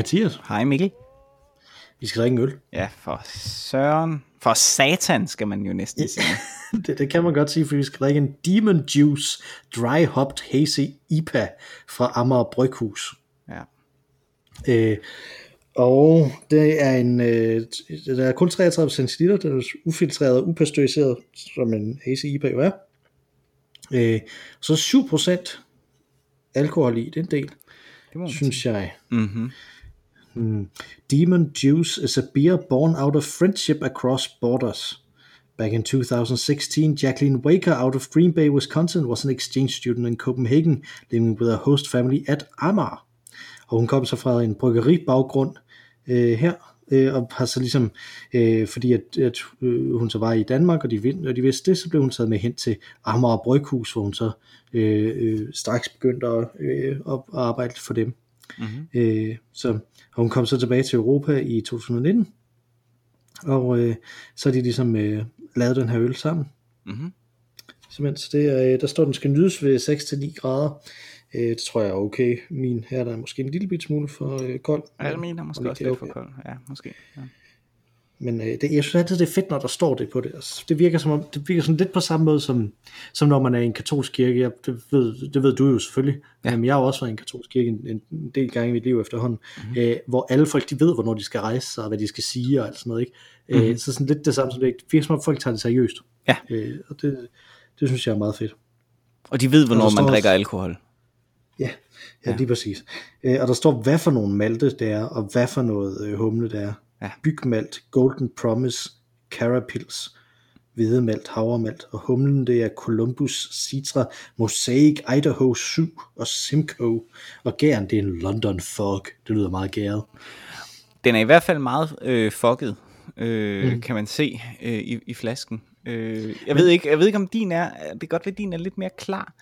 Hej Mathias. Hej Mikkel. Vi skal drikke en øl. Ja, for søren. For satan, skal man jo næsten sige. det, det kan man godt sige, for vi skal drikke en Demon Juice Dry Hopped Hazy IPA fra Amager Bryghus. Ja. Øh, og det er en, øh, der er kun 33 centiliter, den er ufiltreret og upasteuriseret, som en Hazy IPA jo er. Øh, så 7% alkohol i, det er en del, Det må synes jeg. Mm-hmm. Hmm. Demon Juice is a beer born out of friendship across borders. Back in 2016, Jacqueline Waker out of Green Bay, Wisconsin was an exchange student in Copenhagen, living with a host family at Amager. Og hun kom så fra en bryggeribaggrund øh, her, øh, og har så ligesom, øh, fordi at, at øh, hun så var i Danmark, og de, og de vidste det, så blev hun taget med hen til Amager Bryghus, hvor hun så øh, øh, straks begyndte at, øh, at arbejde for dem. Mm-hmm. Øh, så og hun kom så tilbage til Europa i 2019, og øh, så har de ligesom øh, lavet den her øl sammen. Mm-hmm. Simpelthen, det er, øh, der står, den skal nydes ved 6-9 grader. Øh, det tror jeg er okay. Min her der er måske en lille bit smule for øh, kold. Ja, jeg mener måske Og også er lidt for kold. Ja, måske. Ja. Men øh, det, jeg synes altid, det er fedt, når der står det på det. Altså, det virker som om, det virker sådan lidt på samme måde, som, som når man er i en katolsk kirke. Jeg, det, ved, det ved du jo selvfølgelig. Ja. Men jeg har også været i en katolsk kirke en, en del gange i mit liv efterhånden. Mhm. Mm-hmm. Øh, hvor alle folk, de ved, hvornår de skal rejse sig, og hvad de skal sige og alt sådan noget. Ikke? Mm-hmm. Øh, så sådan lidt det samme som det. Det virker som om, folk tager det seriøst. Ja. Øh, og det, det synes jeg er meget fedt. Og de ved, hvornår man drikker også- alkohol. Ja, ja, Ja. ja. lige præcis. Øh, og der står, hvad for nogle malte det er, og hvad for noget øh, humle det er. Ja. Bygmalt, Golden Promise, Carapils, hvedemalt, havremalt, og humlen det er Columbus, Citra, Mosaic, Idaho 7 og Simcoe. Og gæren det er en London Fog. Det lyder meget gæret. Den er i hvert fald meget øh, fucket, øh, mm. kan man se øh, i, i flasken. Øh, jeg, ved ikke, jeg ved ikke, om din er, det kan godt være, at din er lidt mere klar.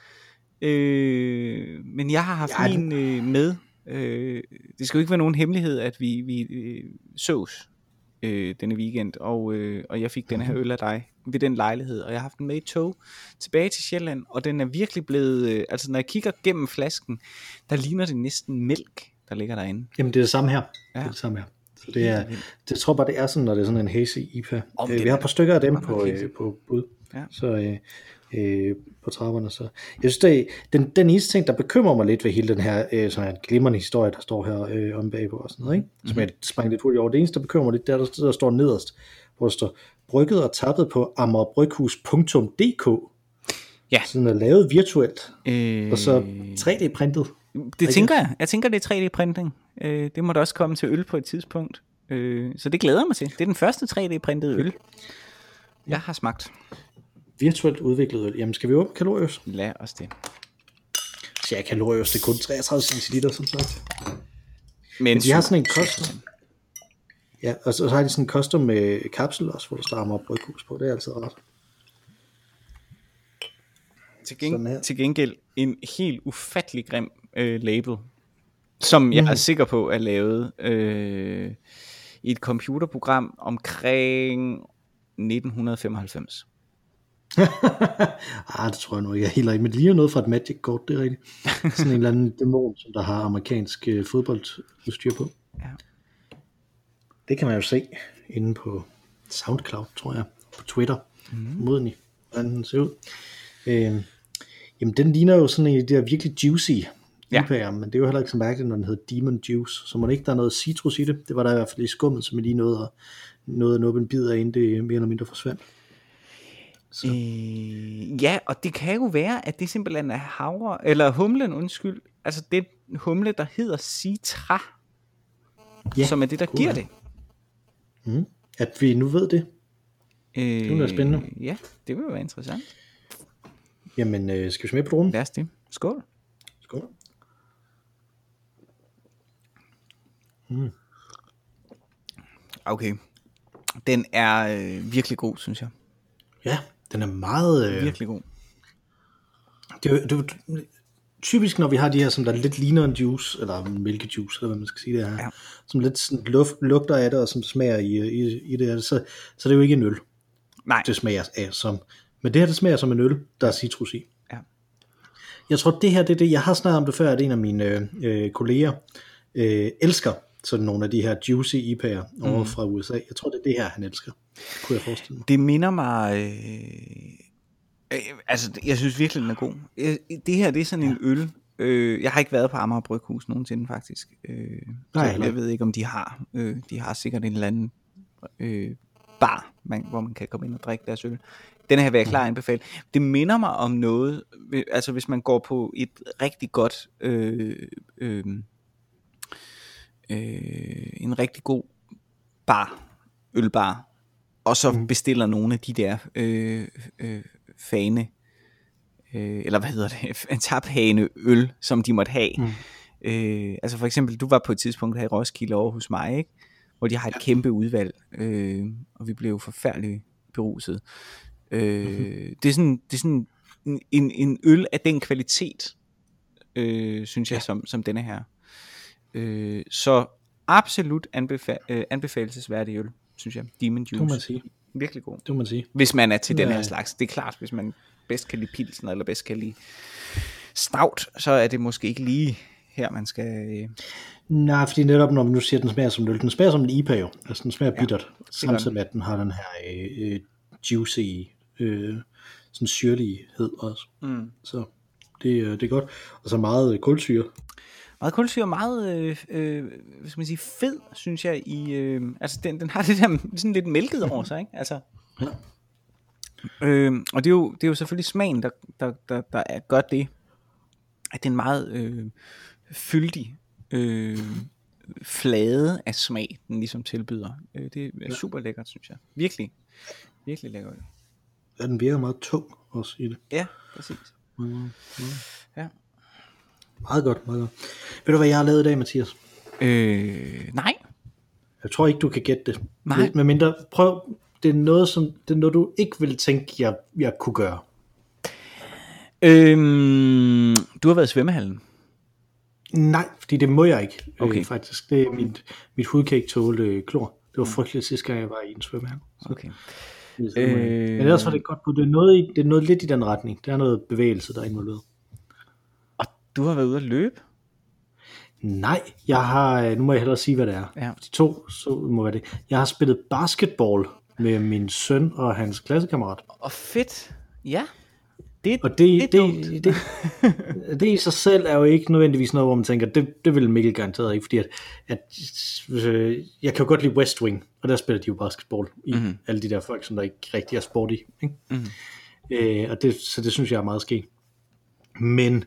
Øh, men jeg har haft Ja, min øh, med. Øh, det skal jo ikke være nogen hemmelighed, at vi, vi øh, sås øh, denne weekend, og, øh, og jeg fik den her øl af dig ved den lejlighed, og jeg har haft den med i tog tilbage til Sjælland, og den er virkelig blevet, øh, altså når jeg kigger gennem flasken, der ligner det næsten mælk, der ligger derinde. Jamen det er det samme her. Ja. Det er det samme her. Så det er, det, jeg tror bare, det er sådan, når det er sådan en hazy IPA. Om øh, vi har et par stykker af dem på, øh, på bud. Ja. Så øh, øh, på trapperne. Så. Jeg synes, det, den, den eneste ting, der bekymrer mig lidt ved hele den her øh, sådan en glimrende historie, der står her øh, om bagpå og sådan noget, ikke? som jeg sprang lidt hurtigt over. Det eneste, der bekymrer mig lidt, det er, der, der står nederst, hvor der står, brygget og tappet på amagerbryghus.dk. Ja. Sådan er lavet virtuelt, Øh, og så 3D-printet. Det tænker jeg. Jeg tænker, det er 3D-printing. Øh, det må da også komme til øl på et tidspunkt. Øh, så det glæder jeg mig til. Det er den første 3D-printede øl, jeg har smagt. Virtuelt udviklet øl. Jamen, skal vi åbne kalorius? Lad os det. Så ja, kalorius, det er kun 33 centiliter, som sagt. Men De har sådan en custom. Ja, og så, så har de sådan en custom med kapsel også, hvor der står Amager Bryghus på. Det er altid rart. til, geng- til gengæld en helt ufattelig grim øh, label, som jeg er sikker på er lavet øh, i et computerprogram omkring 1995. ah, det tror jeg nu ikke, jeg er helt rigtigt. Men det ligner noget fra et Magic-kort, det er rigtigt. Sådan en eller anden dæmon, som der har amerikansk øh, fodboldudstyr på. Ja. Det kan man jo se inde på SoundCloud, tror jeg, på Twitter, mm. moden i, hvordan den ser ud. Øh, jamen, den ligner jo sådan en af de der virkelig juicy Ja. IPA'er, men det er jo heller ikke så mærkeligt, når den hedder Demon Juice, så må det ikke, der er noget citrus i det. Det var der i hvert fald i skummet, som jeg lige nåede at, nåede at nuppe en bid af, inden det mere eller mindre forsvandt. Øh, ja, og det kan jo være, at det simpelthen er havre, eller humlen, undskyld. Altså det humle, der hedder citra, Ja, som er det, der kunne giver det. Mm. At vi nu ved det. Øh, Det er spændende. Ja, det vil være interessant. Jamen, øh, skal vi smage på dronen? Lad os det. Skål. Skål. Okay. Den er øh, virkelig god, synes jeg. Ja, den er meget... Øh, Virkelig god. det, er det, er typisk, når vi har de her, som der lidt ligner en juice, eller en mælkejuice, eller hvad man skal sige det her, Ja. som lidt sådan luft, lugter af det, og som smager i, i, i det her, så, så det er jo ikke en øl, Nej, det smager af som. Men det her, det smager som en øl, der er citrus i. Ja. Jeg tror, det her, det er det, jeg har snakket om det før, at en af mine øh, kolleger øh, elsker sådan nogle af de her juicy IPA'er over Mm. fra USA. Jeg tror, det er det her, han elsker. Kunne jeg forestille mig. Det minder mig... Øh, øh, altså, jeg synes virkelig, den er god. Det her, det er sådan en øl. Øh, jeg har ikke været på Amager Bryghus nogensinde, faktisk. Øh, Nej, så jeg ved ikke, om de har. Øh, de har sikkert en eller anden øh, bar, man, hvor man kan komme ind og drikke deres øl. Den her vil jeg klar anbefale. Det minder mig om noget, øh, altså hvis man går på et rigtig godt, øh, øh, øh, en rigtig god bar, ølbar, og så Mhm. bestiller nogle af de der øh, øh, fane, øh, eller hvad hedder det, en taphane øl, som de måtte have. Mm. Øh, altså for eksempel, du var på et tidspunkt her i Roskilde over hos mig, ikke? hvor de har et ja. kæmpe udvalg, øh, og vi blev forfærdeligt beruset. Øh, det er sådan, det er sådan en, en øl af den kvalitet, øh, synes jeg, Ja. som, som denne her. Øh, så absolut anbefa- øh, anbefalesværdig øl, synes jeg. Demon Det må man Juice. sige. Virkelig god. Det må man sige. Hvis man er til Ja. den her slags. Det er klart, hvis man bedst kan lide pilsen, eller bedst kan lide stout, så er det måske ikke lige her, man skal... Øh, Nej, fordi netop når man nu siger, at den smager som øl, den smager som en IPA jo. Altså den smager Ja, bittert, samtidig med at den har den her øh, øh, juicy, øh, sådan syrlighed også. mm. Så det, øh, det er godt. Og så meget kulsyre. Meget kulsyre, meget, øh, øh, hvad skal man sige, fed, synes jeg, i, øh, altså den, den har det der sådan lidt mælket over sig, ikke? Altså, Ja. øh, og det er, jo, det er jo selvfølgelig smagen, der, der, der, der er, gør det, at det er en meget øh, fyldig øh, flade af smag, den ligesom tilbyder. Øh, det er super lækkert, synes jeg. Virkelig, virkelig lækkert. Ja, den virker meget tung også i det. Ja, præcis. Mm. Ja. Meget godt, meget godt. Ved du, hvad jeg har lavet i dag, Mathias? Øh, nej, Jeg tror ikke, du kan gætte det. Nej. Men mindre, prøv, det er noget, som, det er noget du ikke ville tænke, jeg, jeg kunne gøre. øh, du har været i svømmehallen. Nej, fordi det må jeg ikke, Okay. øh, faktisk. Det er mit, mit hud kan ikke tåle øh, klor. Det var frygteligt sidste gang, jeg var i en svømmehal. Så, Okay. øh, Øh. Men ellers var det godt på. Det er, noget, i- det er noget lidt i den retning. Der er noget bevægelse, der er involveret. Du har været ude at løbe? Nej, jeg har, øh, nu må jeg hellere sige, hvad det er. Ja. De to, så må være det. Jeg har spillet basketball med min søn og hans klassekammerat. Og fedt. Ja. Det, Og det, det er det, det, det, det i sig selv er jo ikke nødvendigvis noget, hvor man tænker, det, det vil Mikkel garanteret ikke, fordi at, at øh, jeg kan jo godt lide West Wing, og der spiller de jo basketball i Mhm. mm-hmm. alle de der folk, som der ikke rigtig er sport i. Ikke? Mhm. Øh, og det, så det synes jeg er meget skægt. Men øh,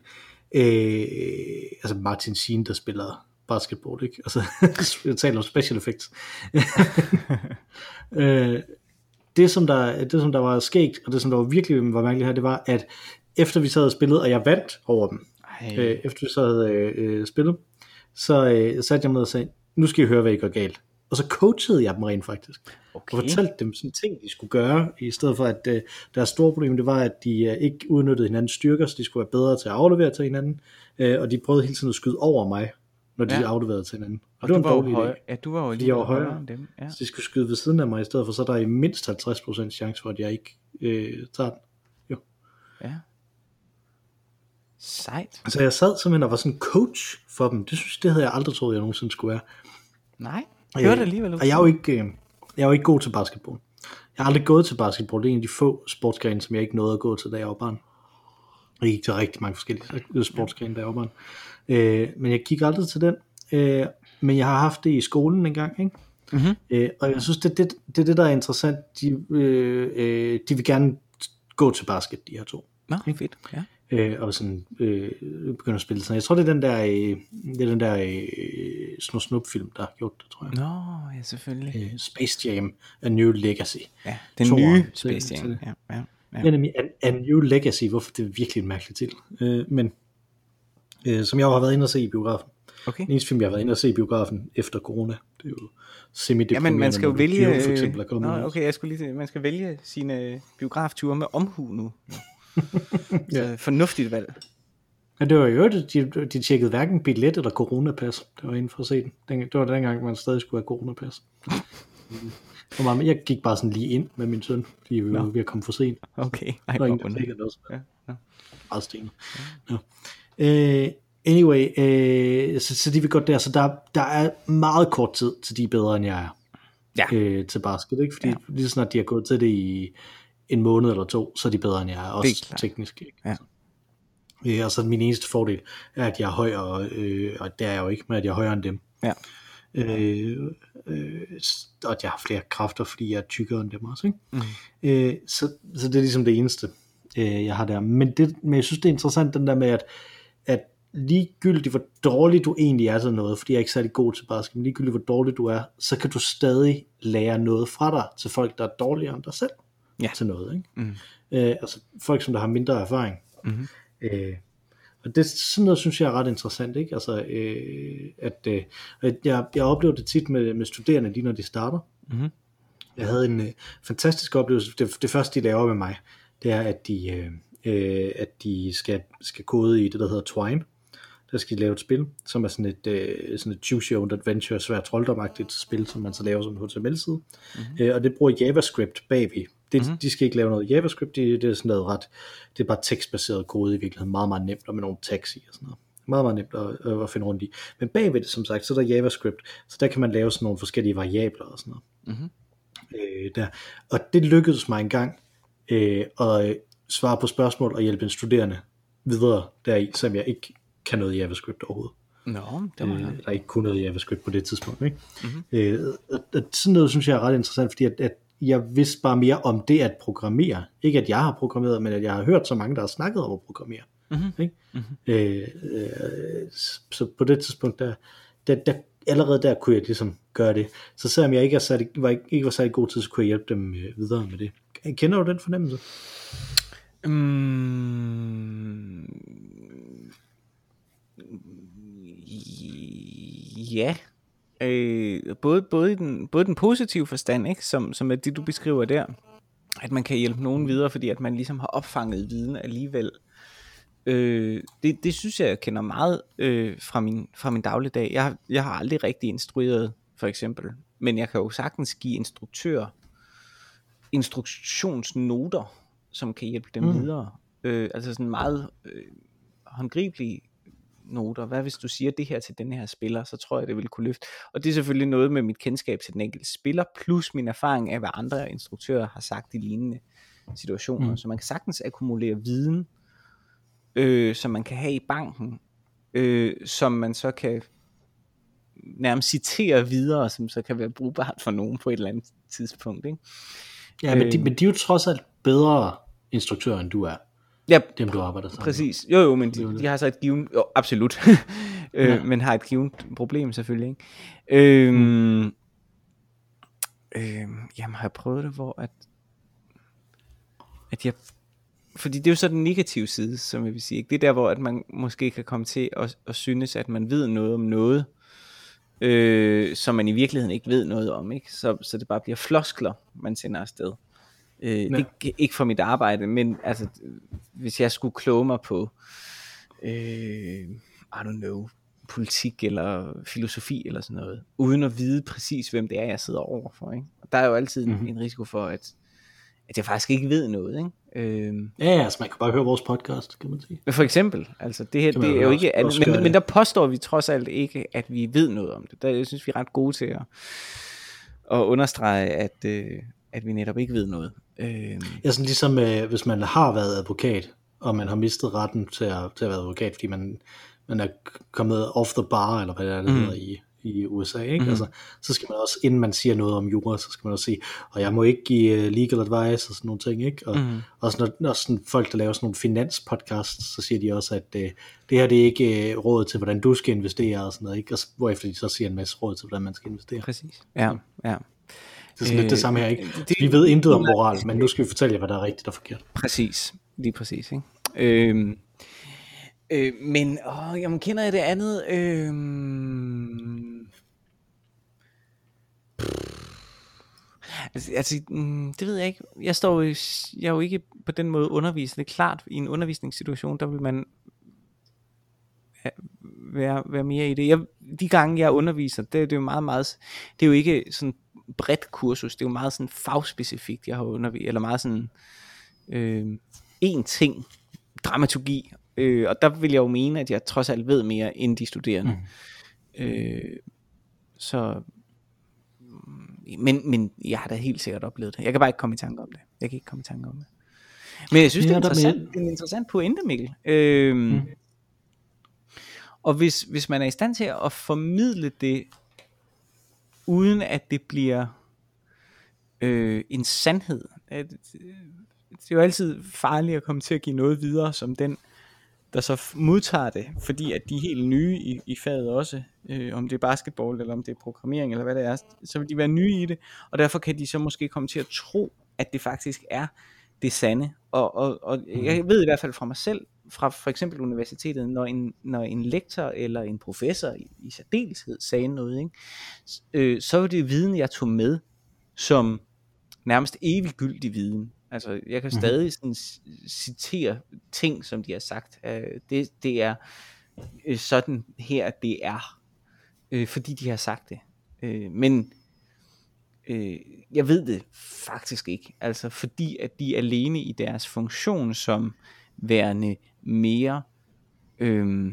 altså Martin Sheen, der spiller basketball, ikke? Altså, jeg taler om special effects. øh, det, som der, det, som der var skægt, og det, som der var virkelig var mærkeligt her, det var, at efter vi sad og spillede, og jeg vandt over dem, Ej, øh, efter vi så havde øh, øh, spillet, så øh, satte jeg mig og sagde, nu skal I høre, hvad I gør galt. Og så coachede jeg dem rent faktisk, okay. og fortalte dem sådan ting, de skulle gøre, i stedet for, at øh, deres store problem, det var, at de øh, ikke udnyttede hinandens styrker, så de skulle være bedre til at aflevere til hinanden, øh, og de prøvede hele tiden at skyde over mig, når de Ja. afleverede til hinanden. Og, og det var du en var jo dårlig idé. ja, du var jo lige var højere. end dem. Ja. Så de skulle skyde ved siden af mig i stedet for, så er der i mindst 50% chance for, at jeg ikke øh, tager den. ja. Sejt. Så jeg sad simpelthen og var sådan coach for dem. Det synes det havde jeg aldrig troet, jeg nogensinde skulle være. Nej, det var det alligevel. Og jeg er jo ikke, øh, jeg er jo ikke god til basketball. Jeg har aldrig gået til basketball. Det er en af de få sportsgrene, som jeg ikke nåede at gå til, da jeg var barn. Jeg gik til rigtig mange forskellige sportsgrene, da jeg var barn. Øh, men jeg gik aldrig til den. Øh, men jeg har haft det i skolen en gang, ikke? Mhm. Øh, og jeg synes, det er det, det, det der er interessant. De, øh, øh, de vil gerne gå til basket, de her to. Nå, fedt. Ja. Øh, og sådan øh, begynder at spille sådan. Jeg tror, det er den der, øh, det er den der øh, snup snup film, der har gjort det, tror jeg. Nå, ja, selvfølgelig. Øh, Space Jam, A New Legacy. Ja, den Toeren nye til- Space Jam. til- Ja, ja, Ja. ja. Nemlig A, A New Legacy, hvorfor det er virkelig en mærkelig til. Øh, men øh, som jeg har været inde og se i biografen. Okay. Den eneste film, jeg har været inde og se i biografen efter corona, det er jo semi Ja, men man skal jo vælge... for eksempel er kommet Nå, okay, jeg skulle lige se- man skal vælge sine biografture med omhu nu. Ja. Så fornuftigt valg. Ja, det var jo det, de, de tjekkede hverken billet eller coronapas. Det var inden for at se den. den. Det var dengang, man stadig skulle have coronapas. Og meget, jeg gik bare sådan lige ind med min søn, fordi vi var Nå. ved at komme for sent. Okay. Ej, var hvor det også. Ja, ja. Meget stenet. Ja. Øh, Anyway, øh, så, så de vil godt der, så der, der er meget kort tid, til de er bedre, end jeg er Ja. øh, til basket, ikke? Fordi Ja. lige snart de har gået til det i en måned eller to, så er de bedre, end jeg er, også er teknisk. Ikke? Ja. Øh, og så min eneste fordel er, at jeg er høj, og, øh, og det er jeg jo ikke, men at jeg er højere end dem. Ja. Øh, øh, og at jeg har flere kræfter, fordi jeg er tykkere end dem også. Ikke? Mm. Øh, så, så det er ligesom det eneste, øh, jeg har der. Men, det, men jeg synes, det er interessant, den der med, at, at ligegyldigt hvor dårlig du egentlig er til noget, fordi jeg er ikke særlig god til basket, men ligegyldigt hvor dårlig du er, så kan du stadig lære noget fra dig til folk, der er dårligere end dig selv Ja. til noget. Ikke? Mm. Øh, altså folk, som der har mindre erfaring. Mhm. Øh, og det sådan noget synes jeg er ret interessant, ikke? Altså, øh, at, øh, at jeg, jeg oplever det tit med, med studerende, lige når de starter. Mhm. Jeg havde en øh, fantastisk oplevelse. Det, det første, de laver med mig, det er, at de, øh, øh, at de skal, skal kode i det, der hedder Twine. Der skal de lave et spil, som er sådan et, øh, sådan et choose your own adventure, svært trolddomagtigt spil, som man så laver som en HTML-side. Mm-hmm. Øh, og det bruger JavaScript bagved. Det, mm-hmm. De skal ikke lave noget JavaScript, det, det er sådan noget ret, det er bare tekstbaseret kode i virkeligheden, meget, meget nemt, og med nogle tags i og sådan noget. Meget, meget nemt at, at finde rundt i. Men bagved det, som sagt, så er der JavaScript, så der kan man lave sådan nogle forskellige variabler og sådan noget. Mhm. Øh, der. Og det lykkedes mig engang øh, at øh, svare på spørgsmål og hjælpe en studerende videre deri, som jeg ikke kan noget JavaScript overhovedet. Nå, det var Øh, der ikke kunne noget JavaScript på det tidspunkt. Ikke? Mhm. Mm-hmm. Øh, og, og sådan noget synes jeg er ret interessant, fordi at, at jeg vidste bare mere om det at programmere. Ikke at jeg har programmeret, men at jeg har hørt så mange, der har snakket om at programmere. Mhm. Ikke? Mm-hmm. Øh, øh, så på det tidspunkt, der, der, der, allerede der kunne jeg ligesom gøre det. Så selvom jeg ikke, er særlig, var, ikke, ikke var særlig god til, så kunne jeg hjælpe dem øh, videre med det. Kender du den fornemmelse? Mm, ja. Øh, både, både, i den, både den positive forstand, ikke, som, som er det, du beskriver der, at man kan hjælpe nogen videre, fordi at man ligesom har opfanget viden alligevel. Øh, det, det synes jeg, jeg kender meget øh, fra, min, fra min dagligdag. Jeg, har- jeg har aldrig rigtig instrueret, for eksempel. Men jeg kan jo sagtens give instruktør instruktionsnoter, som kan hjælpe dem mm. Videre. Øh, altså sådan meget øh, håndgribelige noter. Hvad hvis du siger det her til den her spiller, så tror jeg, det vil kunne løfte. Og det er selvfølgelig noget med mit kendskab til den enkelte spiller, plus min erfaring af, hvad andre instruktører har sagt i lignende situationer. Mm. Så man kan sagtens akkumulere viden, øh, som man kan have i banken, øh, som man så kan nærmest citere videre, som så kan være brugbart for nogen på et eller andet tidspunkt. Ikke? Ja, men de, Øh. men de er jo trods alt bedre instruktører, end du er. Ja, Dem, du arbejder sammen. Præcis. Jo, jo, men de, de har så et givet, jo, absolut, øh, Ja. men har et givet problem selvfølgelig. Ikke? Øhm, mm. øhm, jamen, har jeg prøvet det, hvor at, at jeg, fordi det er jo så den negative side, som jeg vil sige. Ikke? Det er der, hvor at man måske kan komme til at, at synes, at man ved noget om noget, øh, som man i virkeligheden ikke ved noget om. Ikke? Så, så det bare bliver floskler, man sender afsted. Øh, Ja. det ikke for mit arbejde, men altså, hvis jeg skulle kloge mig på, øh, I don't know, politik eller filosofi eller sådan noget, uden at vide præcis, hvem det er, jeg sidder overfor. Ikke? Og der er jo altid mm-hmm. Mhm. en risiko for, at, at jeg faktisk ikke ved noget. Ikke? Øh, Ja, altså man kan bare høre vores podcast, kan man sige. men for eksempel, altså det her, det er jo også- ikke, også men, gøre men det. der påstår vi trods alt ikke, at vi ved noget om det. Der, jeg synes, vi er ret gode til at, at understrege, at, øh, at vi netop ikke ved noget. Øh, Ja, sådan ligesom øh, hvis man har været advokat, og man har mistet retten til at, til at være advokat, fordi man, man er kommet off the bar, eller hvad det er, det hedder i, i USA, ikke? Mhm. Altså, så skal man også, inden man siger noget om jura, så skal man også sige, og jeg må ikke give øh, legal advice og sådan nogle ting, ikke? Og, Mhm. og sådan, når, når sådan folk, der laver sådan nogle finanspodcasts, så siger de også, at øh, det her det er ikke øh, råd til, hvordan du skal investere og sådan noget, ikke? Og hvorefter de så siger en masse råd til, hvordan man skal investere. præcis. Ja, ja. Det er sådan lidt det Øh, samme her, ikke? det- Vi ved intet om moral, men nu skal vi fortælle jer, hvad der er rigtigt og forkert. Præcis, lige præcis. Ikke? Øhm, øh, men, åh, jamen, kender jeg det andet? Øhm, altså, altså mm, det ved jeg ikke. Jeg står jo, jeg er jo ikke på den måde er klart, i en undervisningssituation, der vil man være, være mere i det. Jeg, de gange, jeg underviser, det, det er jo meget, meget, det er jo ikke sådan bredt kursus, det er jo meget sådan fagspecifikt, jeg har undervist, eller meget sådan, øh, en ting, dramaturgi, Øh, og der vil jeg jo mene, at jeg trods alt ved mere end de studerende. Mm. Øh, så men, men jeg har da helt sikkert oplevet det. Jeg kan bare ikke komme i tanke om det. Jeg kan ikke komme i tanke om det. Men jeg synes, ja, det er interessant, det er en interessant pointe, Mikkel. Øhm, mm. Og hvis, hvis man er i stand til at formidle det, uden at det bliver øh, en sandhed. Det, øh, det er jo altid farligt at komme til at give noget videre, som den, der så modtager det, fordi at de er helt nye i, i faget også, øh, om det er basketball, eller om det er programmering, eller hvad det er, så vil de være nye i det, og derfor kan de så måske komme til at tro, at det faktisk er det sande. Og, og, og jeg ved i hvert fald fra mig selv, fra for eksempel universitetet, når en, når en lektor eller en professor i, i særdeleshed sagde noget, ikke, øh, så var det viden, jeg tog med, som nærmest eviggyldig viden. Altså, jeg kan mhm. stadig sådan citere ting, som de har sagt. Uh, det, det er uh, sådan her, det er. Uh, fordi de har sagt det. Uh, men uh, jeg ved det faktisk ikke. Altså, fordi at de alene i deres funktion som værende mere uh,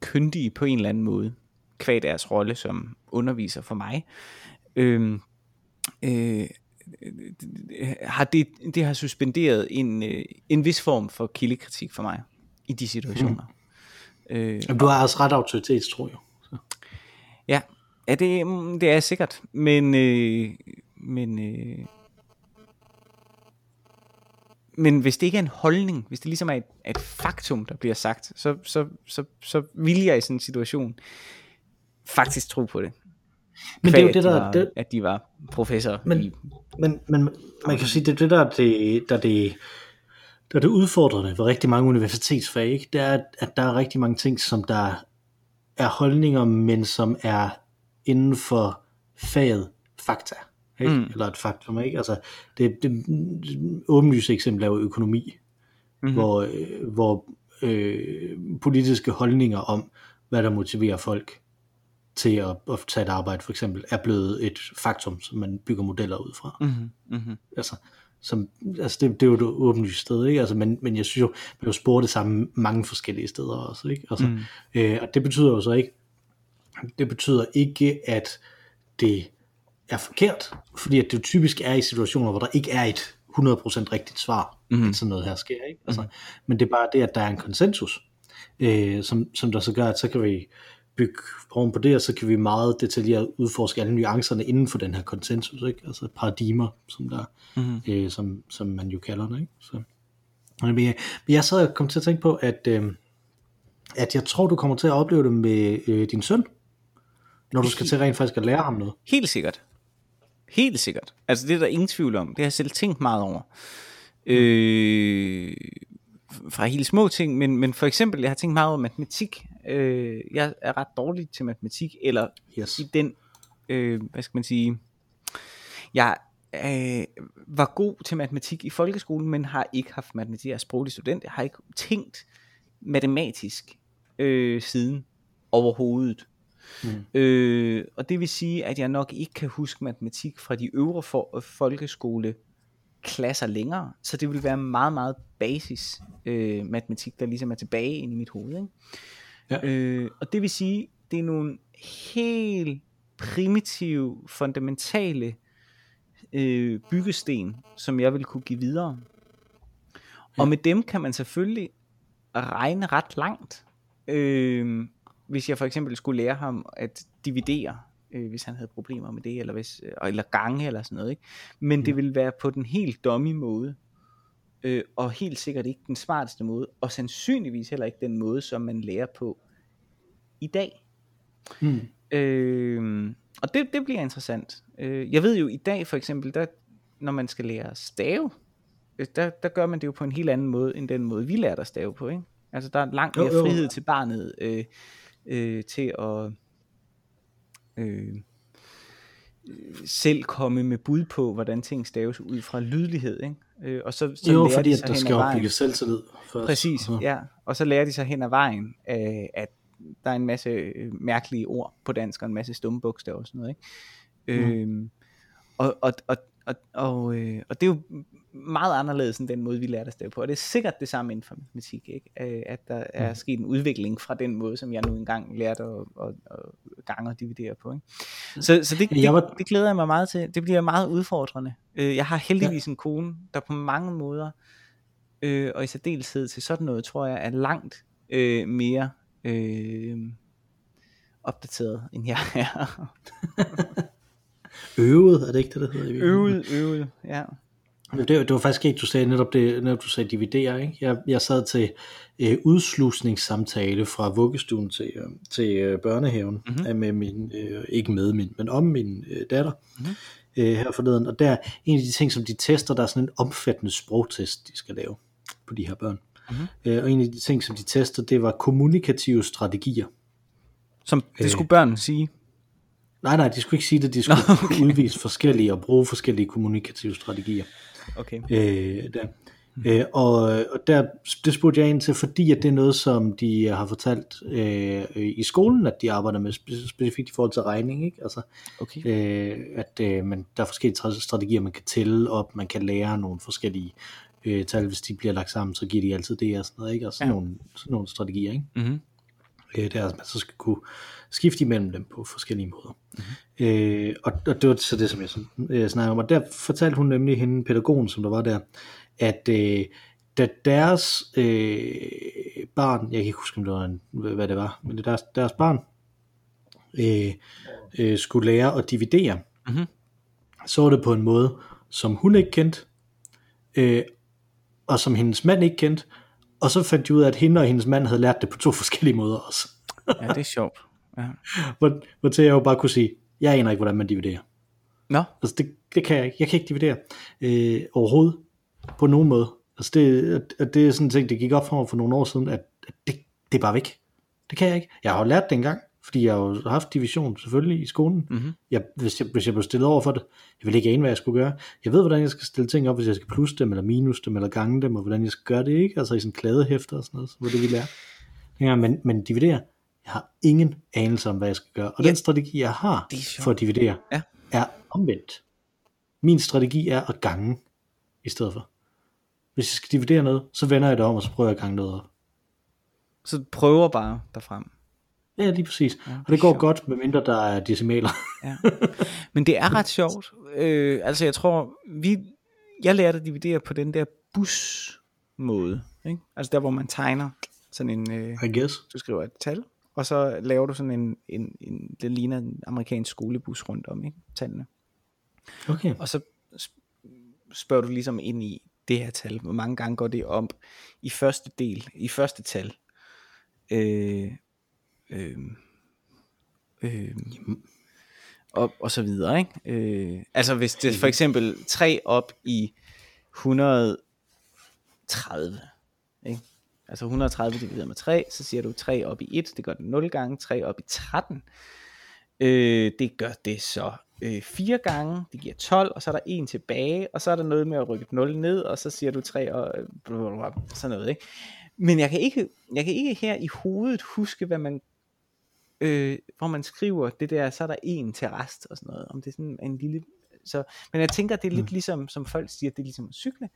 kyndige på en eller anden måde. Kvad deres rolle som underviser for mig. Uh, uh, har det, det har suspenderet en, øh, en vis form for kildekritik for mig i de situationer. Mm. Øh, du har også ret autoritet, tror jeg. Så. Ja, ja det, mm, det er sikkert, men, øh, men, øh, men hvis det ikke er en holdning, hvis det ligesom er et, et faktum, der bliver sagt, så, så, så, så vil jeg i sådan en situation faktisk tro på det. Men det er jo det, der... De var, det, at de var professor men, i... Men, men man kan sige, det er det, der det, der det, der det udfordrende ved rigtig mange universitetsfag, ikke? det er, at der er rigtig mange ting, som der er holdninger, men som er inden for faget fakta. Ikke? Mm. Eller et faktum, ikke? Altså, det, det åbenlyse eksempel er jo økonomi, mm-hmm. hvor, øh, hvor øh, politiske holdninger om, hvad der motiverer folk, til at, at tage et arbejde for eksempel, er blevet et faktum, som man bygger modeller ud fra. Mm-hmm. Mm-hmm. Altså, som, altså det, det er jo et åbenlyst sted, ikke? Altså, men, men jeg synes jo, man jo spore det samme mange forskellige steder også, ikke? Altså, mm. øh, og det betyder jo så ikke, det betyder ikke, at det er forkert, fordi at det typisk er i situationer, hvor der ikke er et 100% rigtigt svar, mm. at sådan noget her sker, ikke? Altså, mm. Men det er bare det, at der er en konsensus, øh, som, som der så gør, at så kan vi bygge oven på det, og så kan vi meget detaljeret udforske alle nuancerne inden for den her konsensus, ikke? altså paradigmer, som, der, mm-hmm. øh, som, som man jo kalder det. Ikke? Så. Men jeg, men jeg sad og kom til at tænke på, at, øh, at jeg tror, du kommer til at opleve det med øh, din søn, når du skal til rent faktisk at lære ham noget. Helt sikkert. Helt sikkert. Altså det er der ingen tvivl om. Det har jeg selv tænkt meget over. Øh, fra helt små ting, men, men for eksempel, jeg har tænkt meget over matematik. Øh, jeg er ret dårlig til matematik, eller yes. i den, øh, hvad skal man sige, jeg øh, var god til matematik i folkeskolen, men har ikke haft matematik. Jeg er sproglig student, jeg har ikke tænkt matematisk øh, siden overhovedet. Mm. Øh, og det vil sige, at jeg nok ikke kan huske matematik fra de øvre for, folkeskole klasser længere, så det vil være meget, meget basis øh, matematik, der ligesom er tilbage ind i mit hoved. Ikke? Ja. Øh, og det vil sige, det er nogle helt primitive, fundamentale øh, byggesten, som jeg vil kunne give videre. Ja. Og med dem kan man selvfølgelig regne ret langt. Øh, hvis jeg for eksempel skulle lære ham at dividere, øh, hvis han havde problemer med det, eller, hvis, øh, eller gange eller sådan noget. Ikke? Men mm. det vil være på den helt dummy måde, øh, og helt sikkert ikke den smarteste måde, og sandsynligvis heller ikke den måde, som man lærer på i dag. Mm. Øh, og det, det bliver interessant. Øh, jeg ved jo i dag for eksempel, der, når man skal lære stave, øh, der, der gør man det jo på en helt anden måde, end den måde vi lærte at stave på. Ikke? Altså der er langt mere frihed til barnet øh, øh, til at øh, selv komme med bud på, hvordan ting staves ud fra lydlighed. Ikke? Øh, og så, så jo, fordi de at der skal opbygges selvtillid først. Præcis, uh-huh. ja. Og så lærer de sig hen ad vejen, øh, at der er en masse øh, mærkelige ord på dansk, og en masse stumme bogstaver og sådan noget. Ikke? Mm. Øh, og, og, og, og, og, øh, og det er jo meget anderledes end den måde, vi lærte at stave på. Og det er sikkert det samme inden for matematik, ikke? Øh, at der er sket en udvikling fra den måde, som jeg nu engang lærte at, at, at gange og dividere på. Ikke? Så, så det, det, var... det glæder jeg mig meget til. Det bliver meget udfordrende. Øh, jeg har heldigvis ja. en kone, der på mange måder, øh, og i særdeleshed til sådan noget, tror jeg, er langt øh, mere øh, opdateret, end jeg er. øvet, er det ikke det, der hedder? Øvet, øvet, ja. Det, det var faktisk ikke, du sagde netop det, netop du sagde dividere, ikke? Jeg, jeg sad til øh, udslusningssamtale fra vuggestuen til, øh, til øh, børnehaven, mm-hmm. med min, øh, ikke med min, men om min øh, datter, mm-hmm. øh, her forleden, og der, en af de ting, som de tester, der er sådan en omfattende sprogtest, de skal lave på de her børn. Mm-hmm. Øh, og en af de ting, som de tester, det var kommunikative strategier. Som det skulle børn sige? Nej, nej, de skulle ikke sige det, de skulle okay. udvise forskellige og bruge forskellige kommunikative strategier. Okay. Øh, der. Øh, og, og der, det spurgte jeg ind til, fordi at det er noget, som de har fortalt øh, i skolen, at de arbejder med specifikt i forhold til regning. Ikke? Altså, okay. øh, at øh, man, der er forskellige strategier, man kan tælle op, man kan lære nogle forskellige øh, tal, hvis de bliver lagt sammen, så giver de altid det og sådan noget. Ikke? Og sådan, ja. nogle, sådan nogle strategier. Ikke? Mm-hmm. Øh, det er, at man så skal kunne skifte imellem dem på forskellige måder. Mm-hmm. Øh, og, og det var så det, som jeg øh, snakkede om. Og der fortalte hun nemlig hende, pædagogen, som der var der, at øh, da deres øh, barn, jeg kan ikke huske, om det var en, hvad det var, men det deres, deres barn øh, øh, skulle lære at dividere, mm-hmm. så var det på en måde, som hun ikke kendte, øh, og som hendes mand ikke kendte, og så fandt de ud af, at hende og hendes mand havde lært det på to forskellige måder også. ja, det er sjovt. Ja. Hvor, hvor til jeg jo bare kunne sige, jeg aner ikke, hvordan man dividerer. Nå? Altså det, det kan jeg ikke. Jeg kan ikke dividere øh, overhovedet på nogen måde. Altså det, at det er sådan en ting, det gik op for mig for nogle år siden, at, at det, det er bare væk. Det kan jeg ikke. Jeg har jo lært det engang, fordi jeg har jo haft division selvfølgelig i skolen. Mm-hmm. Jeg, hvis, jeg, hvis jeg blev stillet over for det, jeg vil ikke ane, hvad jeg skulle gøre. Jeg ved, hvordan jeg skal stille ting op, hvis jeg skal plus dem, eller minus dem, eller gange dem, og hvordan jeg skal gøre det, ikke? Altså i sådan kladehæfter og sådan noget, var det, vi lærte. Ja, men, men dividere, jeg har ingen anelse om, hvad jeg skal gøre. Og ja. den strategi, jeg har for at dividere, ja. er omvendt. Min strategi er at gange i stedet for. Hvis jeg skal dividere noget, så vender jeg det om, og så prøver jeg at gange noget op. Så prøver bare derfrem. Ja, lige præcis. Ja, og det går sjovt. godt, medmindre der er decimaler. ja. Men det er ret sjovt. Øh, altså jeg tror, vi, jeg lærte at dividere på den der bus-måde. Ikke? Altså der, hvor man tegner sådan en... Øh, I guess. Du skriver et tal, og så laver du sådan en, en, en det ligner en amerikansk skolebus rundt om, ikke? Tallene. Okay. Og så spørger du ligesom ind i det her tal, hvor mange gange går det om i første del, i første tal. Øh, øh, øh, og, og så videre, ikke? Øh, altså hvis det for eksempel 3 op i 130, ikke? Altså 130 divideret med 3, så siger du 3 op i 1, det gør det 0 gange, 3 op i 13, øh, det gør det så øh, 4 gange, det giver 12, og så er der 1 tilbage, og så er der noget med at rykke 0 ned, og så siger du 3 og blablabla, sådan noget, ikke? Men jeg kan ikke, jeg kan ikke her i hovedet huske, hvad man, øh, hvor man skriver det der, så er der 1 til rest og sådan noget, om det er sådan en lille, så, men jeg tænker, det er lidt mm. ligesom, som folk siger, det er ligesom at cykle,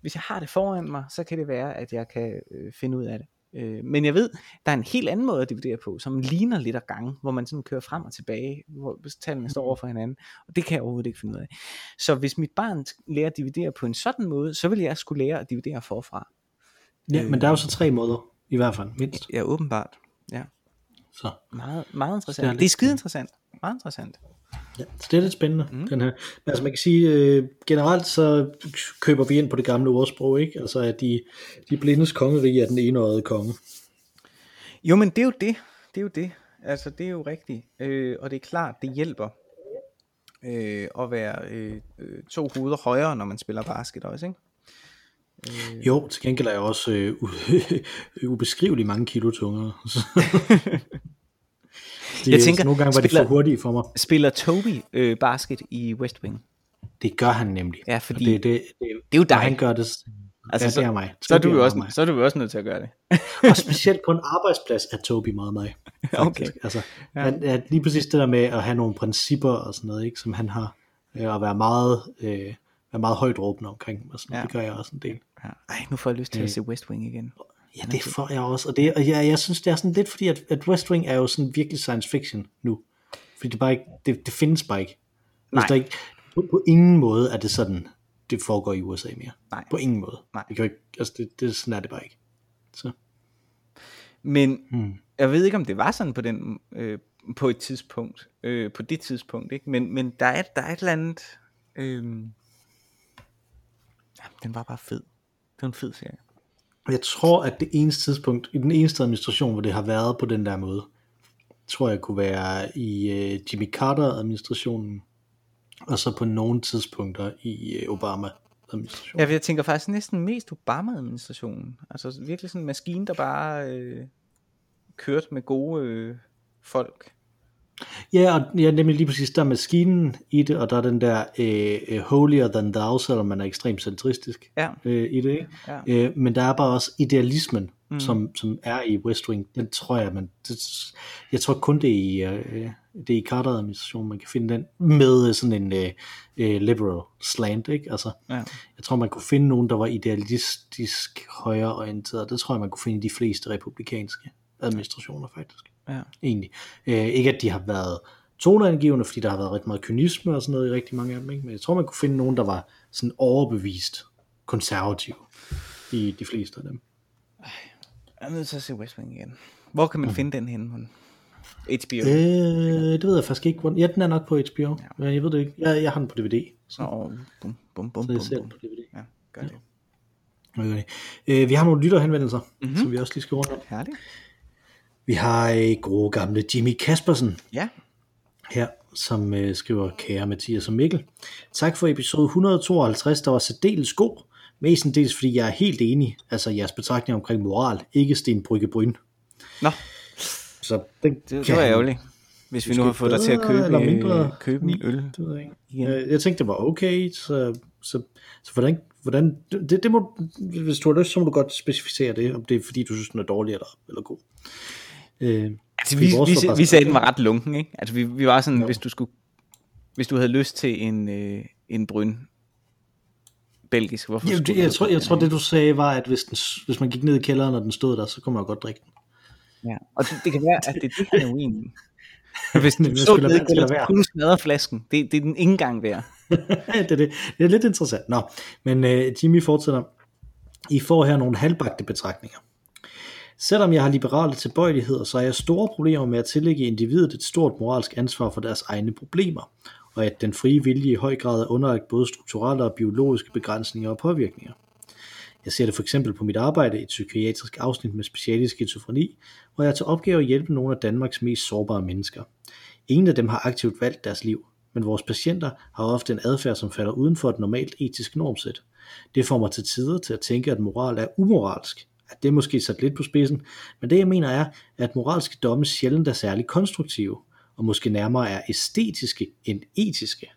hvis jeg har det foran mig, så kan det være, at jeg kan øh, finde ud af det. Øh, men jeg ved, der er en helt anden måde at dividere på, som ligner lidt af gange, hvor man sådan kører frem og tilbage, hvor tallene står over for hinanden, og det kan jeg overhovedet ikke finde ud af. Så hvis mit barn lærer at dividere på en sådan måde, så vil jeg skulle lære at dividere forfra. Ja, øh, men der er jo så tre måder, i hvert fald, mindst. Ja, åbenbart. Ja. Så. Meget, meget interessant. Det er, det er skide interessant. Meget interessant. Ja, så det er lidt spændende, mm. den her. Men altså man kan sige, øh, generelt så køber vi ind på det gamle ordsprog, ikke? Altså at de, de blindes kongerige er den enøjede konge. Jo, men det er jo det. Det er jo det. Altså det er jo rigtigt. Øh, og det er klart, det hjælper øh, at være øh, øh to hoveder højere, når man spiller basket også, ikke? Øh... Jo, til gengæld er jeg også øh, ubeskriveligt mange kilo tungere. De, jeg tænker, nogle gange var spiller, de for hurtige for mig. Spiller Toby øh, basket i West Wing? Det gør han nemlig. Ja, fordi det, det, det, det er jo dig. Han gør det, altså, ja, så, det er mig. Så er, du også, mig. så er du også nødt til at gøre det. og specielt på en arbejdsplads er Toby meget mig. Okay. Altså, ja. han, lige præcis det der med at have nogle principper og sådan noget, ikke, som han har. øh, og være meget, øh, være meget højt råbende omkring. Og sådan. Ja. Ja. Det gør jeg også en del. Ja. Ej, nu får jeg lyst til at Øh. se West Wing igen. Ja, det får jeg også. Og, det, og jeg, jeg synes, det er sådan lidt fordi, at, at West Wing er jo sådan virkelig science fiction nu. Fordi det, bare ikke, det, det findes bare ikke. Nej. Altså, der er ikke på, på ingen måde er det sådan, det foregår i USA mere. Nej. På ingen måde. Nej. Det kan ikke, altså det, det, sådan er det bare ikke. Så. Men Hmm. jeg ved ikke, om det var sådan på den øh, på et tidspunkt, øh, på det tidspunkt, ikke? Men, men der, er, der er et eller andet, øh, den var bare fed. Det var en fed serie. Jeg tror, at det eneste tidspunkt, i den eneste administration, hvor det har været på den der måde, tror jeg kunne være i øh, Jimmy Carter-administrationen, og så på nogle tidspunkter i øh, Obama-administrationen. Ja, jeg tænker faktisk næsten mest Obama-administrationen. Altså virkelig sådan en maskine, der bare øh, kørte med gode øh, folk. Ja, og ja, nemlig lige præcis, der er maskinen i det, og der er den der øh, øh, holier than thou, selvom man er ekstremt centristisk Ja, øh, i det, ikke? ja. Øh, men der er bare også idealismen, Mm. som, som er i West Wing. Den tror jeg, man, det, jeg tror kun det er i, øh, det er i Carter-administrationen, man kan finde den med sådan en øh, øh, liberal slant, ikke? Altså, ja. jeg tror, man kunne finde nogen, der var idealistisk højreorienteret. Det tror jeg, man kunne finde i de fleste republikanske administrationer, faktisk. Ja. Egentlig. Øh, ikke at de har været toneangivende, fordi der har været rigtig meget kynisme og sådan noget i rigtig mange af dem, ikke? men jeg tror, man kunne finde nogen, der var sådan overbevist konservativ i de fleste af dem. Jeg er nødt til at se West Wing igen. Hvor kan man finde den henne? Mon? HBO? Øh, det ved jeg faktisk ikke. Ja, den er nok på HBO, ja. men jeg ved det ikke. Jeg, jeg har den på DVD, så, Nå, bum, bum, bum, så jeg bum, ser den bum. på DVD. Ja, gør det. Okay. Øh, vi har nogle lytterhenvendelser, Mhm. mm-hmm. som vi også lige skal rundt om. Herligt. Vi har øh, gode gamle Jimmy Kaspersen, Ja, her, som øh, skriver, kære Mathias og Mikkel. Tak for episode 152, der var særdeles god. Mestendels fordi jeg er helt enig, altså jeres betragtning omkring moral, ikke Sten Brygge Bryn. Nå, Så den det, det kan var han- ærgerligt. Hvis vi nu har fået dig til at købe, eller mindre. købe en øl. Det ved jeg ikke. Igen. Øh, Jeg tænkte, det var okay, så, så, så hvordan, hvordan det, det må, hvis du har lyst, så må du godt specificere det, om det er fordi, du synes, den er dårlig eller, eller god. Øh, Altså, vi, vi, vi sagde, den var ret lunken, ikke? Altså, vi, vi var sådan, Jo. hvis du skulle, hvis du havde lyst til en, øh, en bryn belgisk, hvorfor jeg, skulle jeg, jeg, tror, jeg den tror, det du sagde var, at hvis, den, hvis man gik ned i kælderen, og den stod der, så kunne man jo godt drikke den. Ja. Og det, det kan være, at det er det, han er uenig i. Hvis jeg så ned i kælderen, så kunne smadre flasken. Det, det er den ikke engang værd. det, er det. det er lidt interessant. Nå, men øh, Jimmy fortsætter. I får her nogle halvbagte betragtninger. Selvom jeg har liberale tilbøjeligheder, så har jeg store problemer med at tillægge individet et stort moralsk ansvar for deres egne problemer, og at den frie vilje i høj grad er underlagt både strukturelle og biologiske begrænsninger og påvirkninger. Jeg ser det for eksempel på mit arbejde i et psykiatrisk afsnit med speciale i skizofreni, hvor jeg tager til opgave at hjælpe nogle af Danmarks mest sårbare mennesker. Ingen af dem har aktivt valgt deres liv, men vores patienter har ofte en adfærd, som falder uden for et normalt etisk normsæt. Det får mig til tider til at tænke, at moral er umoralsk. At det er måske sat lidt på spidsen, men det jeg mener er, at moralske domme sjældent er særlig konstruktive, og måske nærmere er æstetiske end etiske.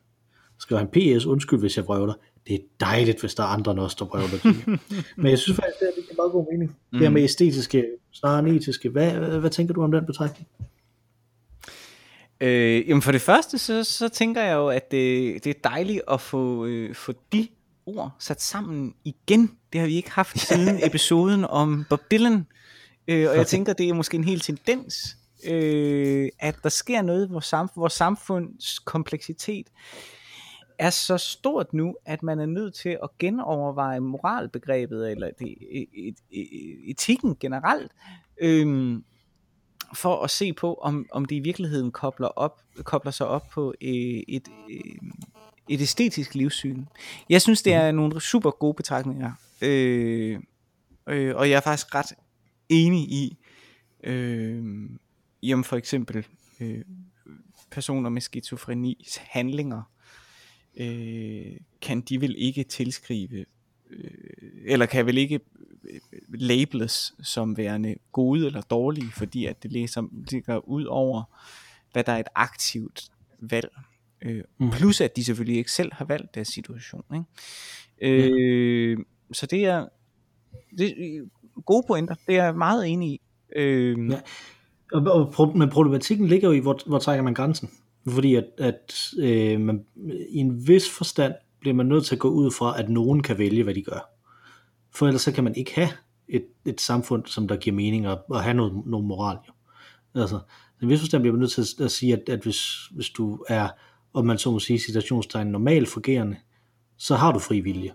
Skriver han PS, undskyld hvis jeg vrøvler. Det er dejligt, hvis der er andre end os, der. Jimmy. men jeg synes faktisk, det er, det er meget god mening. Mm. Det her med æstetiske, snarere end etiske. Hvad, hvad, hvad tænker du om den betragtning? Øh, jamen for det første, så, så tænker jeg jo, at det, det er dejligt at få, øh, få de ord sat sammen igen. Det har vi ikke haft siden episoden om Bob Dylan. Øh, og jeg tænker, det er måske en hel tendens, øh, at der sker noget i vores, samfund, vores samfunds kompleksitet er så stort nu, at man er nødt til at genoverveje moralbegrebet, eller det, et, et, et, etikken generelt, øh, for at se på, om, om det i virkeligheden kobler, op, kobler sig op på øh, et, et, et æstetisk livssyn. Jeg synes, det er nogle super gode betragtninger, øh, øh, og jeg er faktisk ret enig i, øh, om for eksempel øh, personer med skizofrenis handlinger, øh, kan de vel ikke tilskrive, øh, eller kan vel ikke labels som værende gode eller dårlige, fordi at det læser, ligger ud over, hvad der er et aktivt valg. Øh, Mhm. plus at de selvfølgelig ikke selv har valgt deres situation. Ikke? Øh, Så det er, det er gode pointer, det er jeg meget enig i. Øh, Ja. Og, og, men problematikken ligger jo i, hvor, hvor trækker man grænsen? Fordi at, at øh, man, i en vis forstand bliver man nødt til at gå ud fra, at nogen kan vælge, hvad de gør. For ellers så kan man ikke have et, et samfund, som der giver mening og, og have noget, noget moral. Jo. Altså, i en vis forstand bliver man nødt til at, at sige, at, at hvis, hvis du er, om man så må sige, situationstegn normalt fungerende, så har du fri vilje.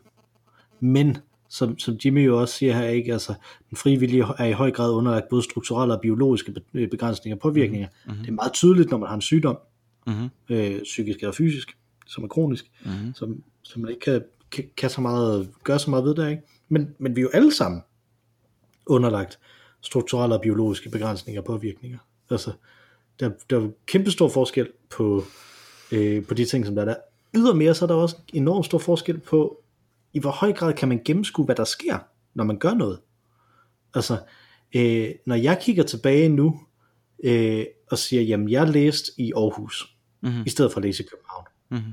Men som, som Jimmy jo også siger her, ikke? Altså, den frie vilje er i høj grad underlagt både strukturelle og biologiske begrænsninger og påvirkninger. Mm-hmm. Det er meget tydeligt, når man har en sygdom, mm-hmm. øh, psykisk eller fysisk, som er kronisk, mm-hmm. som, som man ikke kan, kan, kan så meget, gøre så meget ved der, ikke? Men, men vi er jo alle sammen underlagt strukturelle og biologiske begrænsninger og påvirkninger. Altså, der, der er jo kæmpe stor forskel på, øh, på de ting, som der er der. Ydermere så er der også enormt stor forskel på, i hvor høj grad kan man gennemskue, hvad der sker, når man gør noget. Altså, øh, når jeg kigger tilbage nu, øh, og siger, jamen jeg læste i Aarhus, mm-hmm. i stedet for at læse i København. Mm-hmm.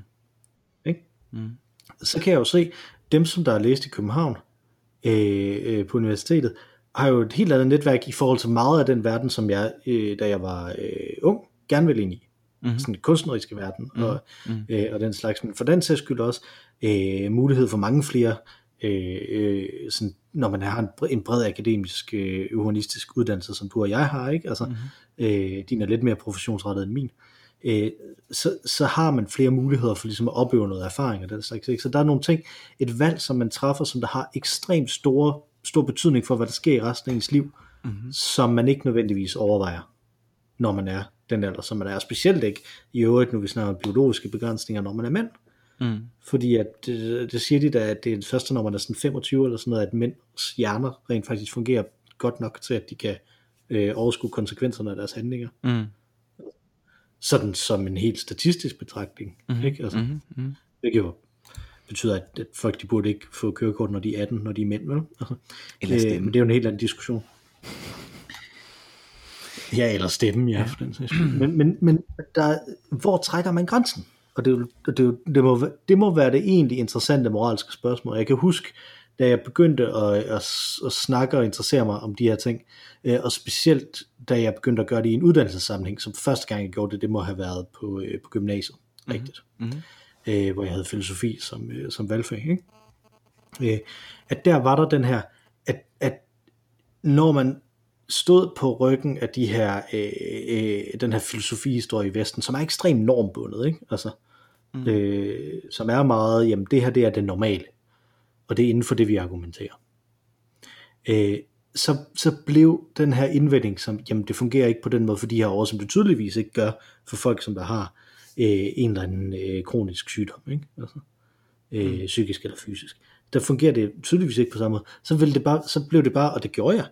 Ikke? Mm-hmm. Så kan jeg jo se, dem som der har læst i København, øh, øh, på universitetet, har jo et helt andet netværk i forhold til meget af den verden, som jeg, øh, da jeg var øh, ung, gerne ville ind i. Mm-hmm. Sådan kunstneriske verden mm-hmm. og, mhm. øh, og den slags. Men for den sags skyld også øh, mulighed for mange flere, øh, øh, sådan, når man har en, en bred akademisk øh, humanistisk uddannelse, som du og jeg har, ikke? Altså, mm-hmm. øh, din er lidt mere professionsrettet end min. Øh, så, så har man flere muligheder for ligesom at opøve noget erfaring og den slags. Ikke? Så der er nogle ting, et valg, som man træffer, som der har ekstremt store, stor betydning for, hvad der sker i resten af ens liv, mm-hmm. som man ikke nødvendigvis overvejer, når man er den alder, som man er. Specielt ikke i øvrigt, nu vi snakker om biologiske begrænsninger, når man er mand. Mm. Fordi at, det, det siger de da, at det er det første, når man er sådan 25 eller sådan noget, at mænds hjerner rent faktisk fungerer godt nok til, at de kan øh, overskue konsekvenserne af deres handlinger. Mm sådan som en helt statistisk betragtning. Mm-hmm. Ikke? Altså, mm-hmm. Det jo betyder, at, at folk de burde ikke få kørekort, når de er 18, når de er mænd. Vel? Altså, eller stemme. Øh, men det er jo en helt anden diskussion. Ja, eller stemme, ja. For den men, men, men der, hvor trækker man grænsen? Og det, det, det, må, det må være det egentlig interessante moralske spørgsmål. Jeg kan huske, da jeg begyndte at, at, at snakke og interessere mig om de her ting, øh, og specielt da jeg begyndte at gøre det i en uddannelsessammenhæng, som første gang jeg gjorde det, det må have været på, øh, på gymnasiet, mm-hmm. rigtigt, mm-hmm. Øh, hvor jeg havde filosofi som, som valgfag, ikke? at der var der den her, at, at når man stod på ryggen af de her, øh, øh, den her filosofihistorie i Vesten, som er ekstremt normbundet, ikke? Altså, mm. øh, som er meget, jamen det her det er det normale og det er inden for det, vi argumenterer. Øh, så, så blev den her indvending, som, jamen det fungerer ikke på den måde for de her år, som det tydeligvis ikke gør for folk, som der har øh, en eller anden øh, kronisk sygdom, ikke? Altså, øh, mm. psykisk eller fysisk. Der fungerer det tydeligvis ikke på samme måde. Så, ville det bare, så blev det bare, og det gjorde jeg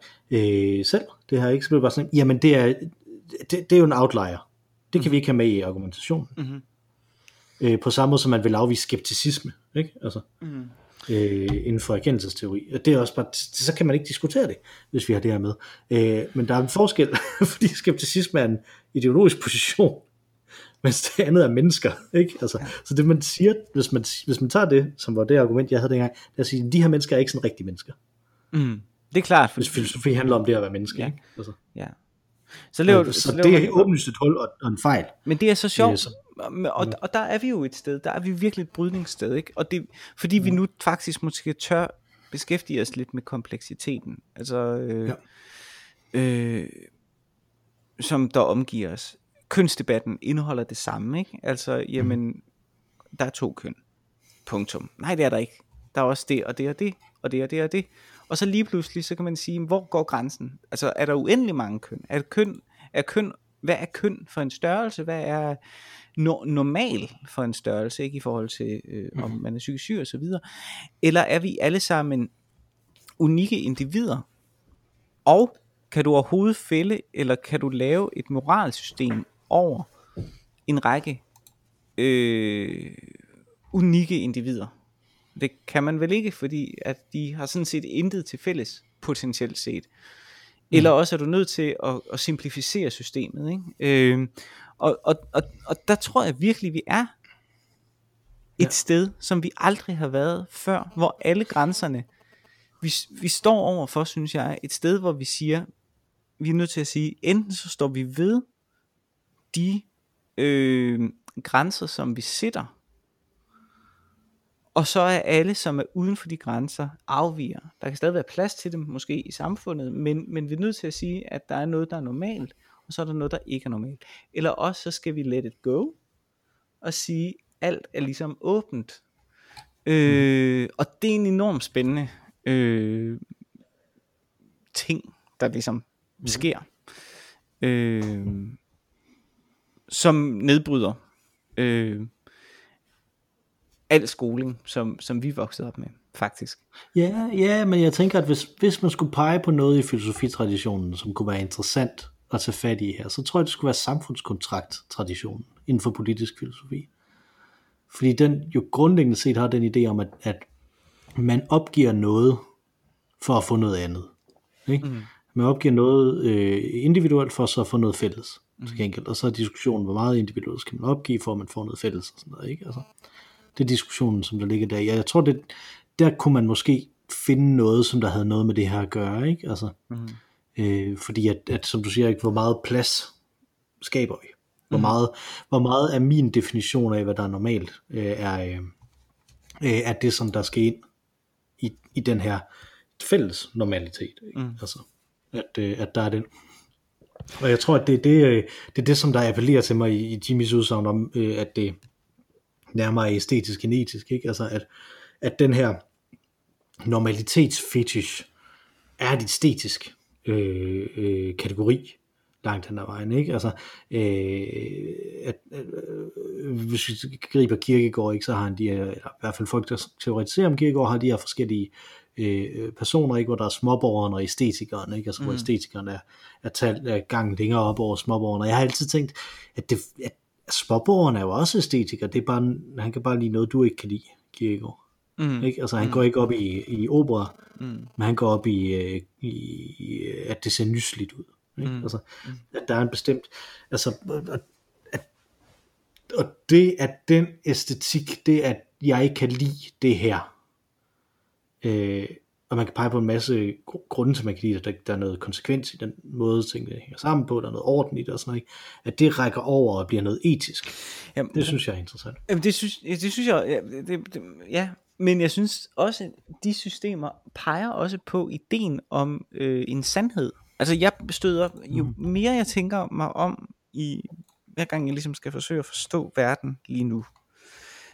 øh, selv, det her ikke, så blev det bare sådan, jamen det er, det, det er jo en outlier. Det kan mm. vi ikke have med i argumentationen. Mm-hmm. Øh, på samme måde som man vil afvise skepticisme, ikke? Altså, mm øh, inden for erkendelsesteori. Og det er også bare, så kan man ikke diskutere det, hvis vi har det her med. Øh, men der er en forskel, fordi skepticisme er en ideologisk position, mens det andet er mennesker. Ikke? Altså, ja. Så det man siger, hvis man, hvis man tager det, som var det argument, jeg havde dengang, det er at sige, de her mennesker er ikke sådan rigtige mennesker. Mm. Det er klart. Hvis filosofi handler om det at være menneske. Ja. Ikke? Altså. ja. Så, lever, så, så, så det er åbenlyst et hul og, og en fejl. Men det er så sjovt, så, og, mm. og der er vi jo et sted, der er vi virkelig et brydningssted, ikke? Og det, fordi mm. vi nu faktisk måske tør beskæftige os lidt med kompleksiteten, altså, øh, ja. øh, som der omgiver os. Kønsdebatten indeholder det samme, ikke? Altså, jamen, der er to køn. Punktum. Nej, det er der ikke. Der er også det og det og det, og det og det og det. Og så lige pludselig, så kan man sige, hvor går grænsen? Altså, er der uendelig mange køn? Er køn, er køn hvad er køn for en størrelse? Hvad er no- normal for en størrelse, ikke i forhold til, øh, om mhm. man er psykisk syg og så videre? Eller er vi alle sammen unikke individer? Og kan du overhovedet fælde, eller kan du lave et moralsystem over en række øh, unikke individer? Det kan man vel ikke, fordi at de har sådan set intet til fælles, potentielt set. Eller mm. også er du nødt til at, at simplificere systemet. Ikke? Øh, og, og, og, og der tror jeg virkelig, vi er et ja. sted, som vi aldrig har været før, hvor alle grænserne, vi, vi står over for, synes jeg, et sted, hvor vi siger, vi er nødt til at sige, enten så står vi ved de øh, grænser, som vi sætter, og så er alle, som er uden for de grænser, afviger. Der kan stadig være plads til dem, måske i samfundet, men, men vi er nødt til at sige, at der er noget, der er normalt, og så er der noget, der ikke er normalt. Eller også, så skal vi let it go, og sige, alt er ligesom åbent. Øh, og det er en enormt spændende øh, ting, der ligesom sker. Øh, som nedbryder øh, al skoling, som, som vi voksede op med, faktisk. Ja, ja, men jeg tænker, at hvis, hvis man skulle pege på noget i filosofitraditionen, som kunne være interessant at tage fat i her, så tror jeg, det skulle være samfundskontrakt-traditionen inden for politisk filosofi. Fordi den jo grundlæggende set har den idé om, at, at man opgiver noget for at få noget andet. Ikke? Mm. Man opgiver noget øh, individuelt for så at få noget fælles. Til gengæld. Og så er diskussionen, hvor meget individuelt skal man opgive, for at man får noget fælles og sådan noget. Ikke? Altså, det er diskussionen, som der ligger der. Jeg, jeg tror, det, der kunne man måske finde noget, som der havde noget med det her at gøre. Ikke? Altså, mm. øh, fordi at, at, som du siger, ikke, hvor meget plads skaber vi. Hvor, mm. meget, hvor meget af min definition af, hvad der er normalt, øh, er, øh, øh, er det, som der skal ind i, i den her fælles normalitet. Ikke? Mm. Altså, at, øh, at der er den. Og jeg tror, at det er det, øh, det, er det som der appellerer til mig i, i Jimmys udsagn om, øh, at det nærmere æstetisk end etisk. Ikke? Altså, at, at den her normalitetsfetish er et æstetisk øh, øh, kategori langt hen ad vejen. Ikke? Altså, øh, at, øh, hvis vi griber kirkegård, ikke, så har han de her, eller i hvert fald folk, der teoretiserer om kirkegård, har de her forskellige øh, personer, ikke, hvor der er småborgeren og æstetikeren, ikke? Altså, mm. hvor æstetikeren er, er, talt, er gang længere op over småborgeren. Og jeg har altid tænkt, at, det, at småborgeren er jo også æstetiker, det er bare, han kan bare lide noget, du ikke kan lide, Kirkegaard. Mm. Ikke? Altså han mm. går ikke op i, i opera, mm. men han går op i, øh, i, i, at det ser nysligt ud. Ikke? Mm. Altså, mm. at der er en bestemt, altså, at, at, og det at den æstetik, det at jeg kan lide det her, øh, og man kan pege på en masse grunde til, man kan lide, at der, der er noget konsekvens i den måde, tingene hænger sammen på, der er noget orden i det og sådan noget, at det rækker over og bliver noget etisk. Jamen, det synes jeg er interessant. Jamen, det synes, det synes jeg, ja, det, det, ja, men jeg synes også, at de systemer peger også på ideen om øh, en sandhed. Altså jeg støder, jo mm. mere jeg tænker mig om, i hver gang jeg ligesom skal forsøge at forstå verden lige nu,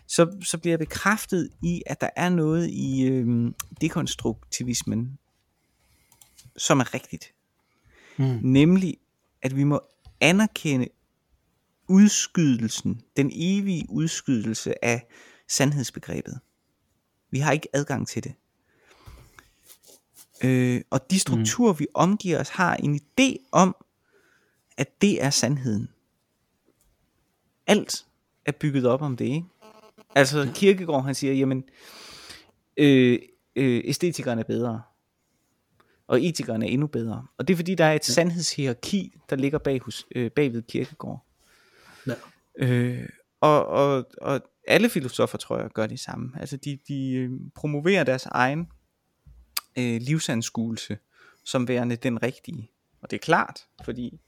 så, så bliver jeg bekræftet i, at der er noget i øh, dekonstruktivismen, som er rigtigt. Mm. Nemlig, at vi må anerkende udskydelsen, den evige udskydelse af sandhedsbegrebet. Vi har ikke adgang til det. Øh, og de strukturer, mm. vi omgiver os, har en idé om, at det er sandheden. Alt er bygget op om det, ikke? Altså Kirkegaard, han siger, jamen, øh, øh, æstetikeren er bedre, og etikeren er endnu bedre. Og det er fordi, der er et ja. sandhedshierarki, der ligger bag hos, øh, bagved Kirkegaard. Ja. Øh, og, og, og alle filosofer, tror jeg, gør det samme. Altså, de, de øh, promoverer deres egen øh, livsanskuelse som værende den rigtige. Og det er klart, fordi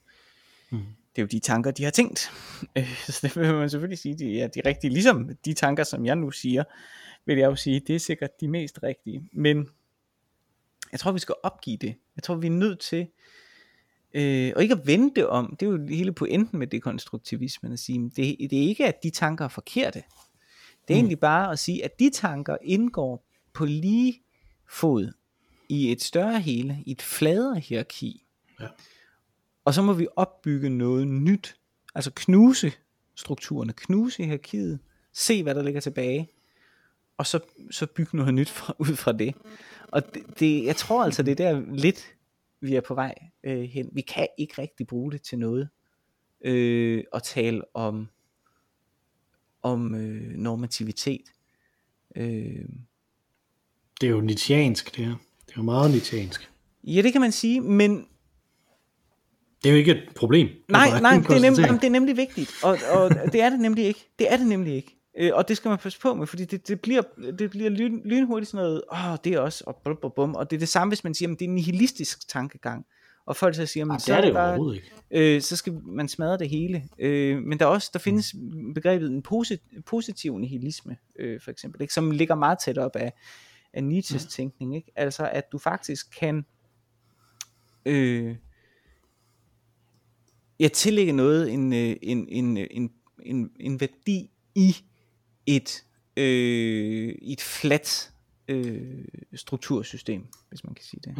mm det er jo de tanker, de har tænkt. så det vil man selvfølgelig sige, de er de rigtige. Ligesom de tanker, som jeg nu siger, vil jeg jo sige, det er sikkert de mest rigtige. Men jeg tror, vi skal opgive det. Jeg tror, vi er nødt til, øh, og ikke at vende det om, det er jo hele pointen med dekonstruktivismen, at sige, det, det er ikke, at de tanker er forkerte. Det er mm. egentlig bare at sige, at de tanker indgår på lige fod i et større hele, i et fladere hierarki. Ja. Og så må vi opbygge noget nyt. Altså knuse strukturerne, knuse hierarkiet, se hvad der ligger tilbage, og så, så bygge noget nyt fra, ud fra det. Og det, det, jeg tror altså, det er der lidt, vi er på vej øh, hen. Vi kan ikke rigtig bruge det til noget. Øh, og tale om, om øh, normativitet. Øh, det er jo nitiansk, det her. Det er jo meget nitiansk. Ja, det kan man sige, men det er jo ikke et problem. Nej, nej, det er, nemlig, jamen, det er nemlig vigtigt, og, og det er det nemlig ikke. Det er det nemlig ikke. Øh, og det skal man passe på med, fordi det, det bliver, det bliver lyn, lynhurtigt sådan noget, åh, oh, det er også, og bum, bum, bum. Og det er det samme, hvis man siger, at det er en nihilistisk tankegang. og folk så siger, men det er det bare, ikke. øh, så skal man smadre det hele. Øh, men der er også der findes begrebet en posit- positiv nihilisme, øh, for eksempel, ikke? som ligger meget tæt op af, af Nietzsches Mm. tænkning. Ikke? Altså at du faktisk kan øh, ja, tillægge noget en, øh, en, en, øh, en, en, en værdi i et, øh, i et fladt øh, struktursystem, hvis man kan sige det.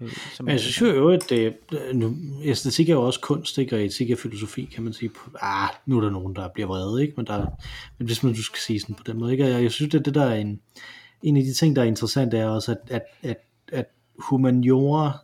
Øh, som Men jeg synes jo, at det, nu, æstetik er jo også kunst, ikke? og etik er filosofi, kan man sige. Ah, nu er der nogen, der bliver vrede, ikke? men, der, men hvis man du skal sige sådan på den måde. Ikke? Og jeg, jeg synes, det, det der er en, en af de ting, der er interessant, er også, at, at, at, at humaniora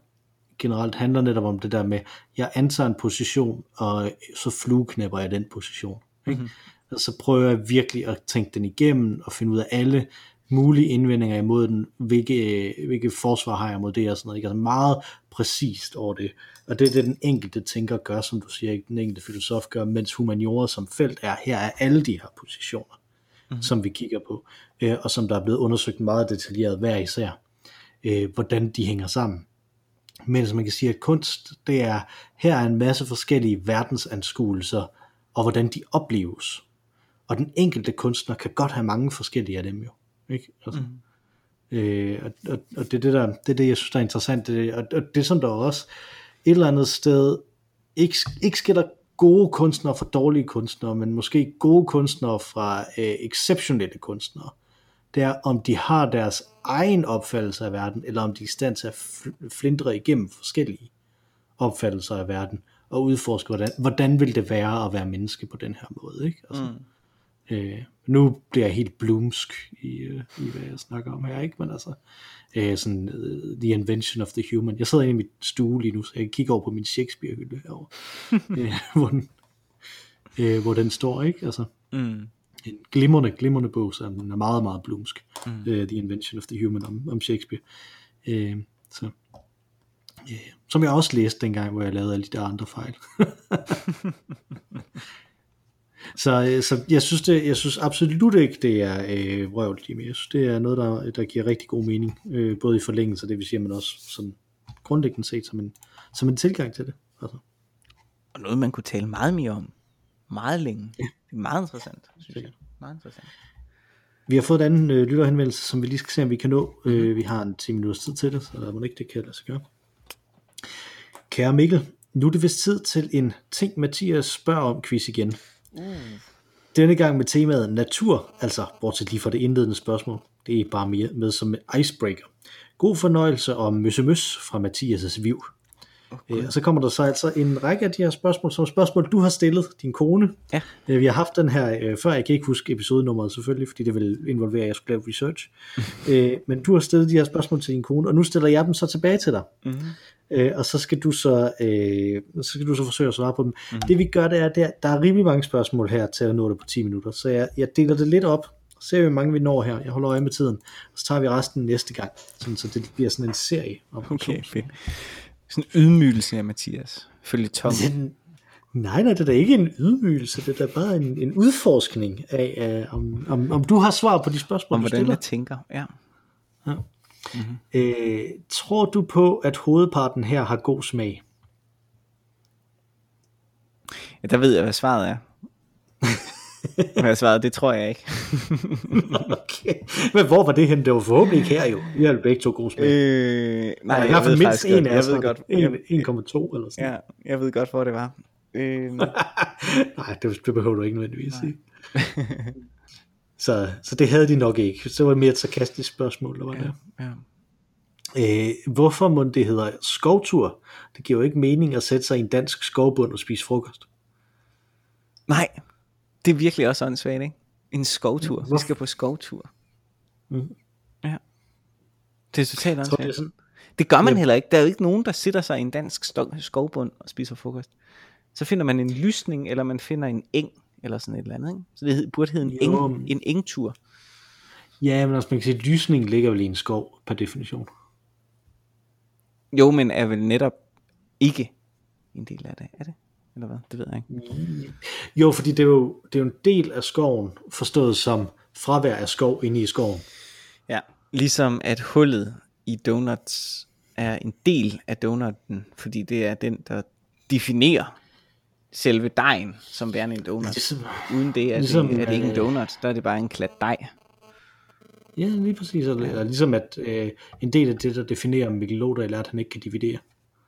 generelt handler netop om det der med, jeg antager en position, og så flueknæpper jeg den position. Ikke? Mm-hmm. Og så prøver jeg virkelig at tænke den igennem, og finde ud af alle mulige indvendinger imod den, hvilke, hvilke forsvar har jeg mod det, og sådan noget. Ikke? Altså meget præcist over det. Og det er det, den enkelte tænker gør, som du siger, ikke den enkelte filosof gør, mens humaniora som felt er, her er alle de her positioner, mm-hmm. som vi kigger på, øh, og som der er blevet undersøgt meget detaljeret hver især, øh, hvordan de hænger sammen. Mens man kan sige, at kunst, det er, her er en masse forskellige verdensanskuelser, og hvordan de opleves. Og den enkelte kunstner kan godt have mange forskellige af dem jo. Ikke? Altså, mm. øh, og, og, og det er det, der, det er det, jeg synes, der er interessant. Det, og, og det som der også et eller andet sted, ikke, ikke skal der gode kunstnere fra dårlige kunstnere, men måske gode kunstnere fra øh, exceptionelle kunstnere. Det er, om de har deres egen opfattelse af verden, eller om de er i stand til at flindre igennem forskellige opfattelser af verden, og udforske, hvordan, hvordan vil det være at være menneske på den her måde. Ikke? Altså, mm. Øh, nu bliver jeg helt blumsk i, øh, i hvad jeg snakker om her, ikke? Men altså, øh, sådan, uh, The Invention of the Human. Jeg sidder inde i mit stue lige nu, så jeg kigger over på min Shakespeare-hylde herovre, øh, hvor, den, øh, hvor den står, ikke? Altså, mm. En glimrende, glimrende bog, så den er meget, meget blumsk. Mm. Øh, The Invention of the Human om, om Shakespeare. Øh, så, øh, som jeg også læste dengang, hvor jeg lavede alle de der andre fejl. Så, så jeg synes det, jeg synes absolut ikke det er øh, røvl men jeg synes det er noget der, der giver rigtig god mening, øh, både i forlængelse det vi siger, men også sådan grundlæggende set som en, som en tilgang til det. Altså. Og noget man kunne tale meget mere om, meget længe. Ja. Det er meget interessant, synes jeg. Meget interessant. Vi har fået en anden øh, lytterhenvendelse, som vi lige skal se, om vi kan nå. Øh, vi har en 10 minutters tid til det, så der må ikke det kan lade sig gøre. Kære Mikkel, nu er det vist tid til en ting, Mathias spørger om quiz igen. Uh. Denne gang med temaet natur, altså bortset lige fra det indledende spørgsmål. Det er bare med, med som icebreaker. God fornøjelse og møsse møs fra Mathias' Viv. Okay. Og så kommer der så altså en række af de her spørgsmål, som spørgsmål, du har stillet, din kone. Ja. Vi har haft den her før, jeg kan ikke huske episodenummeret selvfølgelig, fordi det vil involvere, at jeg skulle lave research. Men du har stillet de her spørgsmål til din kone, og nu stiller jeg dem så tilbage til dig. Mm-hmm. Øh, og så skal du så, øh, så skal du så forsøge at svare på dem. Mm. Det vi gør, det er, der, der er rimelig mange spørgsmål her til at nå det på 10 minutter, så jeg, jeg deler det lidt op, ser vi, hvor mange vi når her. Jeg holder øje med tiden, og så tager vi resten næste gang, sådan, så det bliver sådan en serie. Om okay, fedt. Sådan en ydmygelse af Mathias, følge Tom. Den, nej, nej, det er da ikke en ydmygelse, det er da bare en, en udforskning af, uh, om, om, om du har svar på de spørgsmål, om du hvordan stiller. jeg tænker, ja. ja. Mm-hmm. Øh, tror du på, at hovedparten her har god smag? Ja, der ved jeg, hvad svaret er. hvad svaret, det tror jeg ikke. okay. Men hvor var det hen? Det var forhåbentlig ikke her jo. Vi har begge to god smag. Øh, nej, jeg, jeg, ved mindst en godt, jeg ved godt. 1,2 eller sådan Ja, jeg ved godt, hvor det var. Øh, nej, det, det behøver du ikke nødvendigvis sige. så, så det havde de nok ikke. Så var det mere et sarkastisk spørgsmål, der var ja, der. Ja. Øh, hvorfor må det hedder skovtur? Det giver jo ikke mening at sætte sig i en dansk skovbund og spise frokost. Nej, det er virkelig også åndssvagt, ikke? En skovtur. Ja, Vi skal på skovtur. Mm. Ja. Det er totalt åndssvagt. Det, sådan... det gør man heller ikke. Der er jo ikke nogen, der sætter sig i en dansk skovbund og spiser frokost. Så finder man en lysning, eller man finder en eng, eller sådan et eller andet. Ikke? Så det burde hedde en, eng, en engtur. Ja, men altså man kan sige, at lysning ligger vel i en skov, per definition. Jo, men er vel netop ikke en del af det, er det? Eller hvad? Det ved jeg ikke. Jo, fordi det er jo, det er jo en del af skoven, forstået som fravær af skov inde i skoven. Ja, ligesom at hullet i donuts er en del af donutten, fordi det er den, der definerer selve dejen som værende en donut. Ligesom, Uden det er, ligesom, det, er det ikke en donut, der er det bare en klat dej. ja, lige præcis. Eller, ligesom at øh, en del af det, der definerer Mikkel Lodahl, er, at han ikke kan dividere.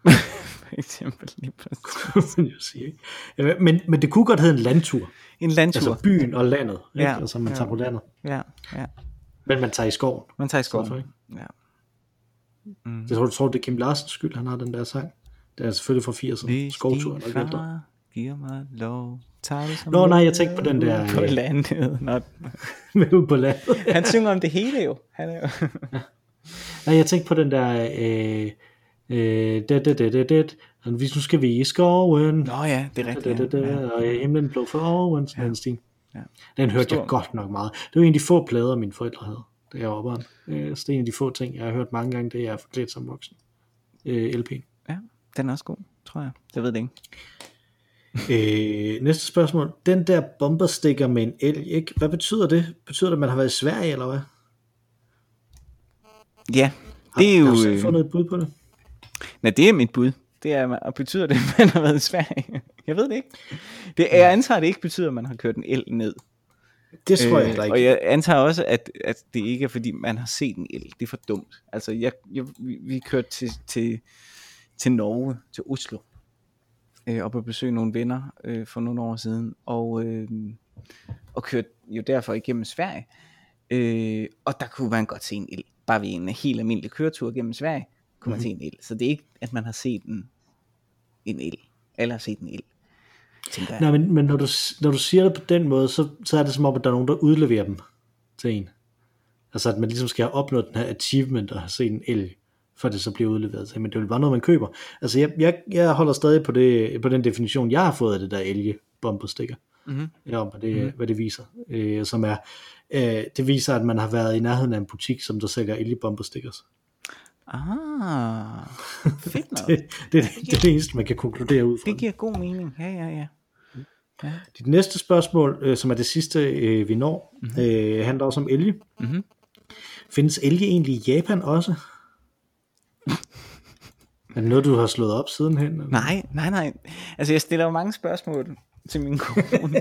Eksempel lige præcis. jo sige. Ja, Men, men det kunne godt hedde en landtur. En landtur. Altså byen og landet. Ikke? Ja, Altså man ja. tager på landet. Ja, ja. Men man tager i skoven. Man tager i skoven. ikke? Ja. Jeg tror, du tror, det er Kim Larsens skyld, han har den der sang. Det er selvfølgelig fra 80'erne. Hvis Skovturen din og gælder. far giver mig lov, tager det som Nå, nej, jeg tænkte på den der, På øh, landet. Nå, Med ude på landet. han synger om det hele jo. Han er jo. Nej, jeg tænkte på den der... Øh, øh, det, det, det, det, det. Hvis nu skal vi i skoven. Nå ja, det er Det, rigtigt. det, det, Ja. og himlen blå for oven, sådan en stil. Ja. Den hørte Stor. jeg godt nok meget. Det var en af de få plader, mine forældre havde, da jeg var barn. Øh, så det er en af de få ting, jeg har hørt mange gange, det er forklædt som voksen. Øh, LP'en. ja, den er også god, tror jeg. Jeg ved det ikke. Øh, næste spørgsmål. Den der bomberstikker med en elg, ikke? hvad betyder det? Betyder det, at man har været i Sverige, eller hvad? Ja, Har, det er Har jo... du selv øh, fundet et bud på det? Nej, det er mit bud. Det er, og betyder det, at man har været i Sverige? Jeg ved det ikke. Det, jeg antager, at det ikke betyder, at man har kørt en el ned. Det tror jeg heller Øh, og ikke. jeg antager også, at, at det ikke er, fordi man har set en el. Det er for dumt. Altså, jeg, jeg, vi, vi kørte til, til, til Norge, til Oslo, øh, og på besøg nogle venner øh, for nogle år siden, og, øh, og kørte jo derfor igennem Sverige. Øh, og der kunne man godt se en el. Bare ved en helt almindelig køretur gennem Sverige, kunne man se en el. Så det er ikke, at man har set en, en el, eller har set en el, tænker jeg. Nej, men, men når, du, når du siger det på den måde, så, så er det som om, at der er nogen, der udleverer dem til en. Altså at man ligesom skal have opnået den her achievement og have set en elg, for det så bliver udleveret til. Men det er jo bare noget, man køber. Altså jeg, jeg, jeg holder stadig på, det, på den definition, jeg har fået af det der elge bomberstikker. Mhm. Ja, om hvad det, mm. hvad det viser. Øh, som er, øh, det viser, at man har været i nærheden af en butik, som der sælger elgebomberstickers. Ah, fedt noget. Det, det, det, det er det eneste, man kan konkludere ud fra. Det giver god mening. Ja, ja, ja. Dit næste spørgsmål, øh, som er det sidste, øh, vi når, mm-hmm. øh, handler også om elge. Mhm. Findes elge egentlig i Japan også? er det noget, du har slået op sidenhen? eller? Nej, nej, nej. Altså, jeg stiller jo mange spørgsmål til min kone.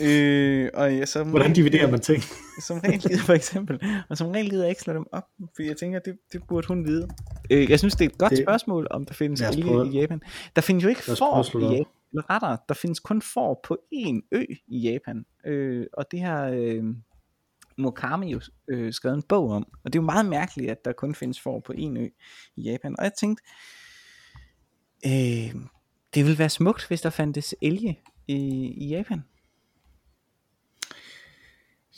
øh, og jeg, som, Hvordan dividerer man ting? Som regel gider for eksempel. Og som regel gider jeg ikke slå dem op, fordi jeg tænker, det, det burde hun vide. Øh, jeg synes, det er et godt Det- spørgsmål, om der findes elge i Japan. Der findes jo ikke får i. Japan. Eller rettere, der findes kun får på én ø i Japan. Øh, og det har øh, Murakami jo øh, skrevet en bog om. Og det er jo meget mærkeligt, at der kun findes får på én ø i Japan. Og jeg tænkte, øh, det ville være smukt, hvis der fandtes elge i, i Japan.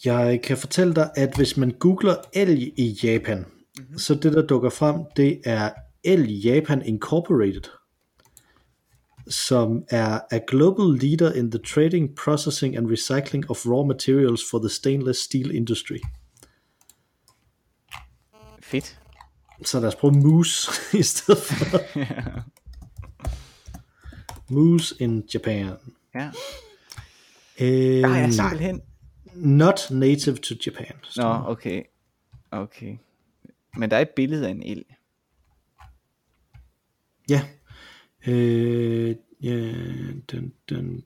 Jeg kan fortælle dig, at hvis man googler elg i Japan, mm-hmm. så det, der dukker frem, det er Elg Japan Incorporated, som er a global leader in the trading, processing and recycling of raw materials for the stainless steel industry. Fedt. Så lad os prøve Moose i stedet for. Moose in Japan. Ja. Øh, Der er jeg nej, simpelthen not native to Japan. Nå, okay. Okay. Men der er et billede af en el. Ja. Øh, ja, den, den,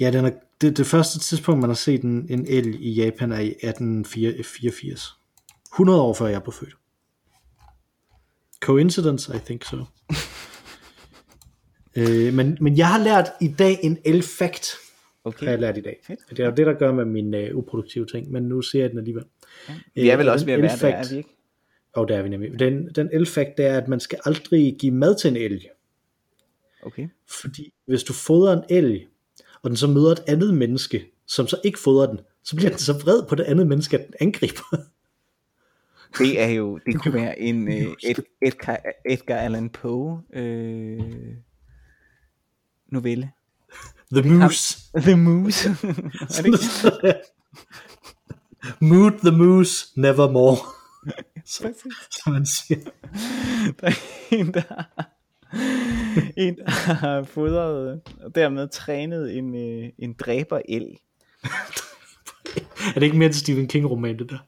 ja, den er, det, det første tidspunkt, man har set en, en el i Japan, er i 1884. 100 år før jeg blev født. Coincidence? I think so. øh, men, men jeg har lært i dag en el-fact, Okay. har jeg lært i dag. Fedt. Det er jo det, der gør med mine uh, uproduktive ting, men nu ser jeg den alligevel. Vi er vel Øh, også ved at være der, er vi ikke? Og der er vi nemlig. Den, den el-fact, det er, at man skal aldrig give mad til en elg. Okay. Fordi hvis du fodrer en elg, og den så møder et andet menneske, som så ikke fodrer den, så bliver den så vred på det andet menneske, at den angriber. Det er jo, det kunne være en uh, Ed, Edgar, Edgar Allan Poe øh, novelle. The Moose. The Moose. er det? Mood the Moose, nevermore. Præcis. Som man siger. Der er en, der har, en, der har fodret og dermed trænet en, øh, en dræber el. Er det ikke mere en Stephen King roman, det der?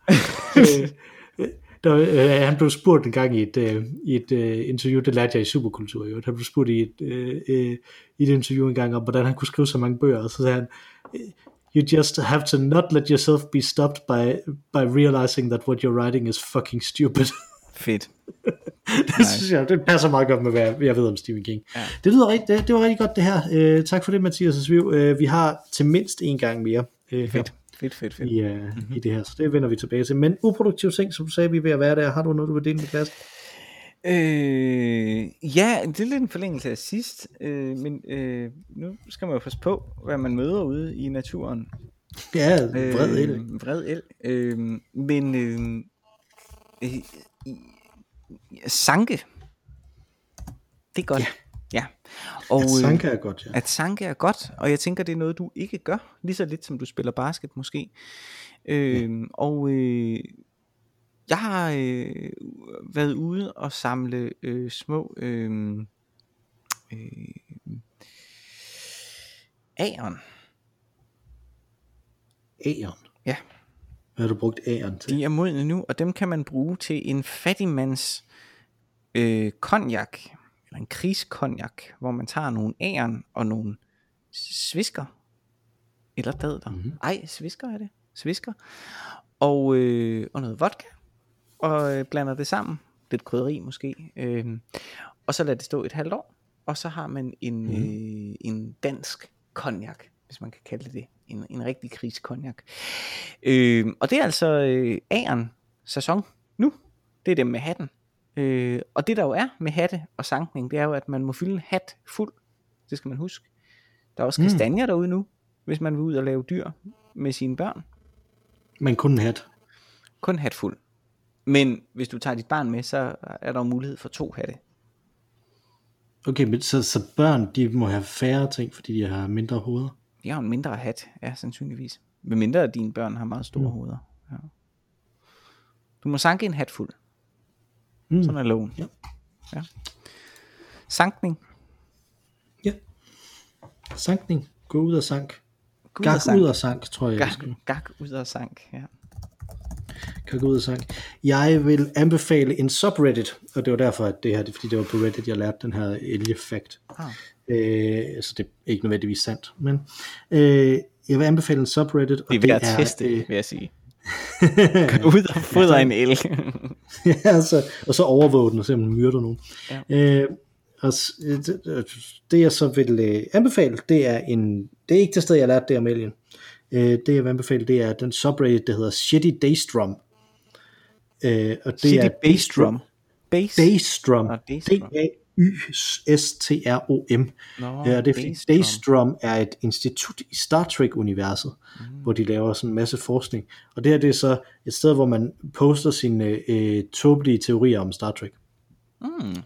Øh, der, øh, han blev spurgt en gang i et, øh, i et øh, interview, det lærte jeg i superkultur, jo. han blev spurgt i et, øh, øh, i et interview en gang om, hvordan han kunne skrive så mange bøger, og så sagde han, you just have to not let yourself be stopped by, by realizing that what you're writing is fucking stupid. Fedt. det synes jeg, det passer meget godt med, hvad jeg ved om Stephen King. Ja. Det lyder rigtig, det, det var rigtig godt det her. Uh, tak for det, Mathias og Sviv. Uh, vi har til mindst en gang mere uh, fedt. Fedt, fedt, fedt. I, uh, mm-hmm. i det her, så det vender vi tilbage til. Men uproduktive ting, som du sagde, vi er ved at være der. Har du noget, du vil dele med klassen? Øh, ja, det er lidt en forlængelse af sidst, øh, men øh, nu skal man jo passe på, hvad man møder ude i naturen. Ja, vred el. Øh, vred el. Øh, men øh, øh, sanke, det er godt. Ja. Ja. Og, at sanke er godt, ja. At sanke er godt, og jeg tænker, det er noget, du ikke gør, lige så lidt som du spiller basket måske. Øh, ja. Og øh, jeg har øh, været ude og samle øh, små øh, øh, æren. Æren? Ja. Hvad har du brugt æren til? De er modne nu, og dem kan man bruge til en fattigmands øh, konjak, eller en krigskonjak, hvor man tager nogle æren og nogle svisker, eller dadler. Mm-hmm. Ej, svisker er det. Svisker. Og, øh, og noget vodka og øh, blander det sammen, lidt krydderi måske, øh, og så lader det stå et halvt år, og så har man en, mm. øh, en dansk konjak, hvis man kan kalde det det, en, en rigtig krigskonjak. Øh, og det er altså øh, æren sæson nu, det er dem med hatten. Øh, og det der jo er med hatte og sankning, det er jo, at man må fylde en hat fuld, det skal man huske. Der er også mm. kastanjer derude nu, hvis man vil ud og lave dyr med sine børn. Men kun en hat? Kun hat fuld. Men hvis du tager dit barn med, så er der jo mulighed for to hatte. Okay, men så, så børn, de må have færre ting, fordi de har mindre hoveder? De har en mindre hat, ja, sandsynligvis. Men mindre at dine børn har meget store mm. hoveder. Ja. Du må sanke en hat fuld. Mm. Sådan er loven. Ja. ja. Sankning. Ja. Sankning. Gå ud og sank. Gå Gak ud og sank, tror jeg. Gak, gak ud og sank, ja gå ud og sagt. Jeg vil anbefale en subreddit, og det var derfor, at det her, det, fordi det var på Reddit, jeg lærte den her elge fact. Ah. Øh, så det er ikke nødvendigvis sandt, men øh, jeg vil anbefale en subreddit. Og det er ved at teste, øh, vil jeg sige. Gå ud og fodre ja, en el. ja, altså, og så overvåge den og se, om den myrder nogen. Ja. Øh, og det, det jeg så vil øh, anbefale, det er en, det er ikke det sted, jeg lærte det om alien. Øh, det jeg vil anbefale, det er den subreddit, der hedder Shitty Daystrum. Øh, og det Shitty er Bassdrum. Bass? Bassdrum. D-A-Y-S-T-R-O-M. No, ja, det er fordi Daystrom er et institut i Star Trek-universet, mm. hvor de laver sådan en masse forskning. Og det her det er så et sted, hvor man poster sine øh, tåbelige teorier om Star Trek. Mm.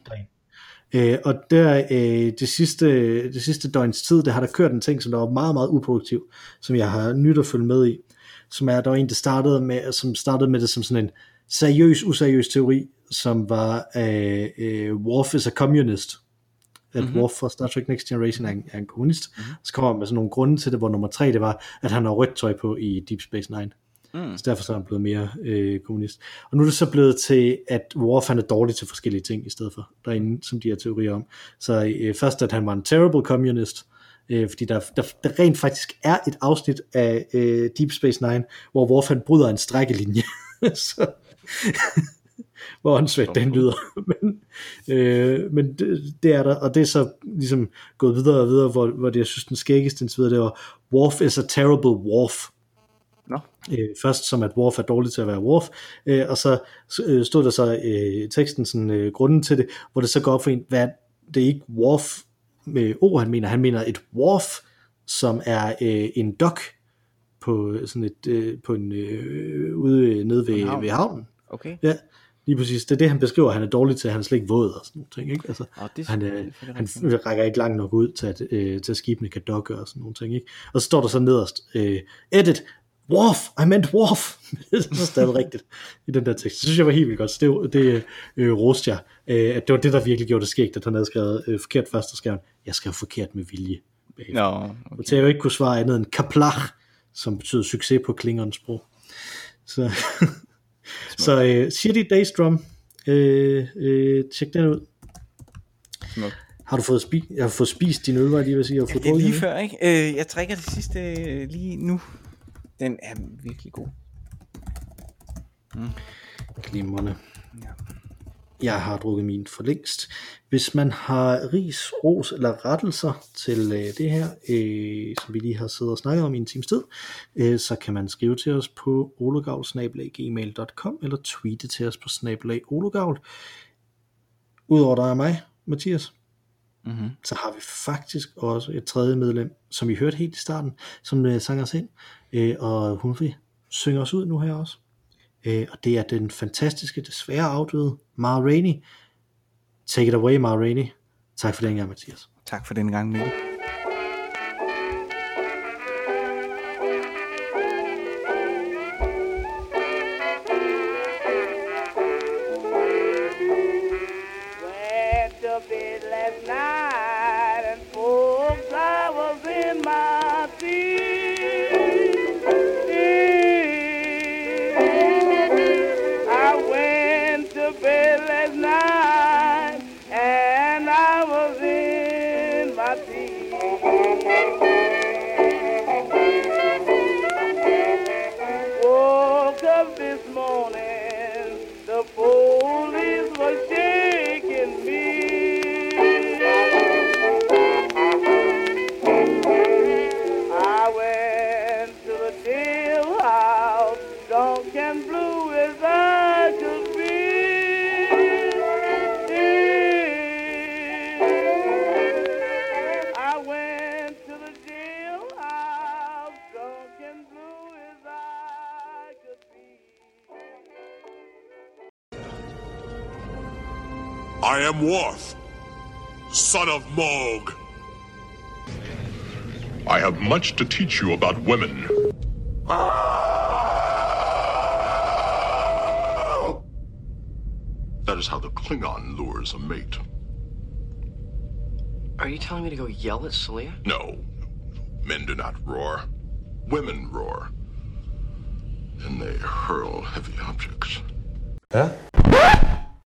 Øh, og der øh, det, sidste, det sidste døgns tid, der har der kørt en ting, som der var meget, meget uproduktiv, som jeg har nyt at følge med i, som er, der var en, der startede med, som startede med det som sådan en seriøs, useriøs teori, som var, øh, øh, Worf is a communist, at mm-hmm. Worf fra Star Trek Next Generation er en, er en kommunist, mm-hmm. så kommer med sådan nogle grunde til det, hvor nummer tre, det var, at han har rødt tøj på i Deep Space Nine. Mm. Så derfor er han blevet mere øh, kommunist. Og nu er det så blevet til, at Worf han er dårlig til forskellige ting i stedet for, derinde, som de har teorier om. Så øh, først, at han var en terrible communist, øh, fordi der, der, der rent faktisk er et afsnit af øh, Deep Space Nine, hvor Worf han bryder en strækkelinje. så, hvor åndssvagt den lyder. men øh, men det, det er der, og det er så ligesom gået videre og videre, hvor, hvor det, jeg synes, den skæggeste indtil videre, det var, Worf is a terrible Worf. No. Øh, først som at Worf er dårlig til at være Worf, øh, og så øh, stod der så øh, teksten sådan øh, grunden til det, hvor det så går op for en, hvad det er ikke Worf med O, han mener, han mener et Worf, som er øh, en dok på sådan et øh, på en øh, ude nede ved, havn. ved havnen. Okay. Ja, lige præcis. Det er det, han beskriver, han er dårlig til, han er slet ikke våd og sådan noget ting, ikke? Altså, oh, det han, øh, han rækker ikke langt nok ud til, at, øh, til at skibene kan dokke og sådan nogle ting, ikke? Og så står der så nederst, øh, edit, Worf, I meant Worf. det er stadig rigtigt i den der tekst. Det synes jeg var helt vildt godt. Så det, det øh, roste jeg. Øh, at det var det, der virkelig gjorde det skægt, at han havde skrevet øh, forkert først, og skrev jeg skrev forkert med vilje. Nå, no, okay. Så jeg jo ikke kunne svare andet end kaplach, som betyder succes på klingernes sprog. Så Så øh, City Days Drum, øh, øh, tjek den ud. Smukt. Har du fået, spi- jeg har fået spist din øl, var jeg lige vil sige. Har du fået Det er lige den? før, ikke? Øh, jeg drikker det sidste øh, lige nu. Den er virkelig god. Glimrende. Ja. Jeg har drukket min for længst. Hvis man har ris, ros eller rettelser til øh, det her, øh, som vi lige har siddet og snakket om i en times tid, øh, så kan man skrive til os på ologavl.gmail.com eller tweete til os på snabelag ologavl. Udover dig og mig, Mathias, Mm-hmm. så har vi faktisk også et tredje medlem, som vi hørte helt i starten, som øh, sang os ind, øh, og hun vil synge os ud nu her også. Øh, og det er den fantastiske, desværre afdøde Mara Rainey. Take it away, Mara Rainey. Tak for den gang, Mathias. Tak for den gang, Mikkel. Of Morg. I have much to teach you about women. That is how the Klingon lures a mate. Are you telling me to go yell at Celia? No, men do not roar. Women roar. And they hurl heavy objects. Huh?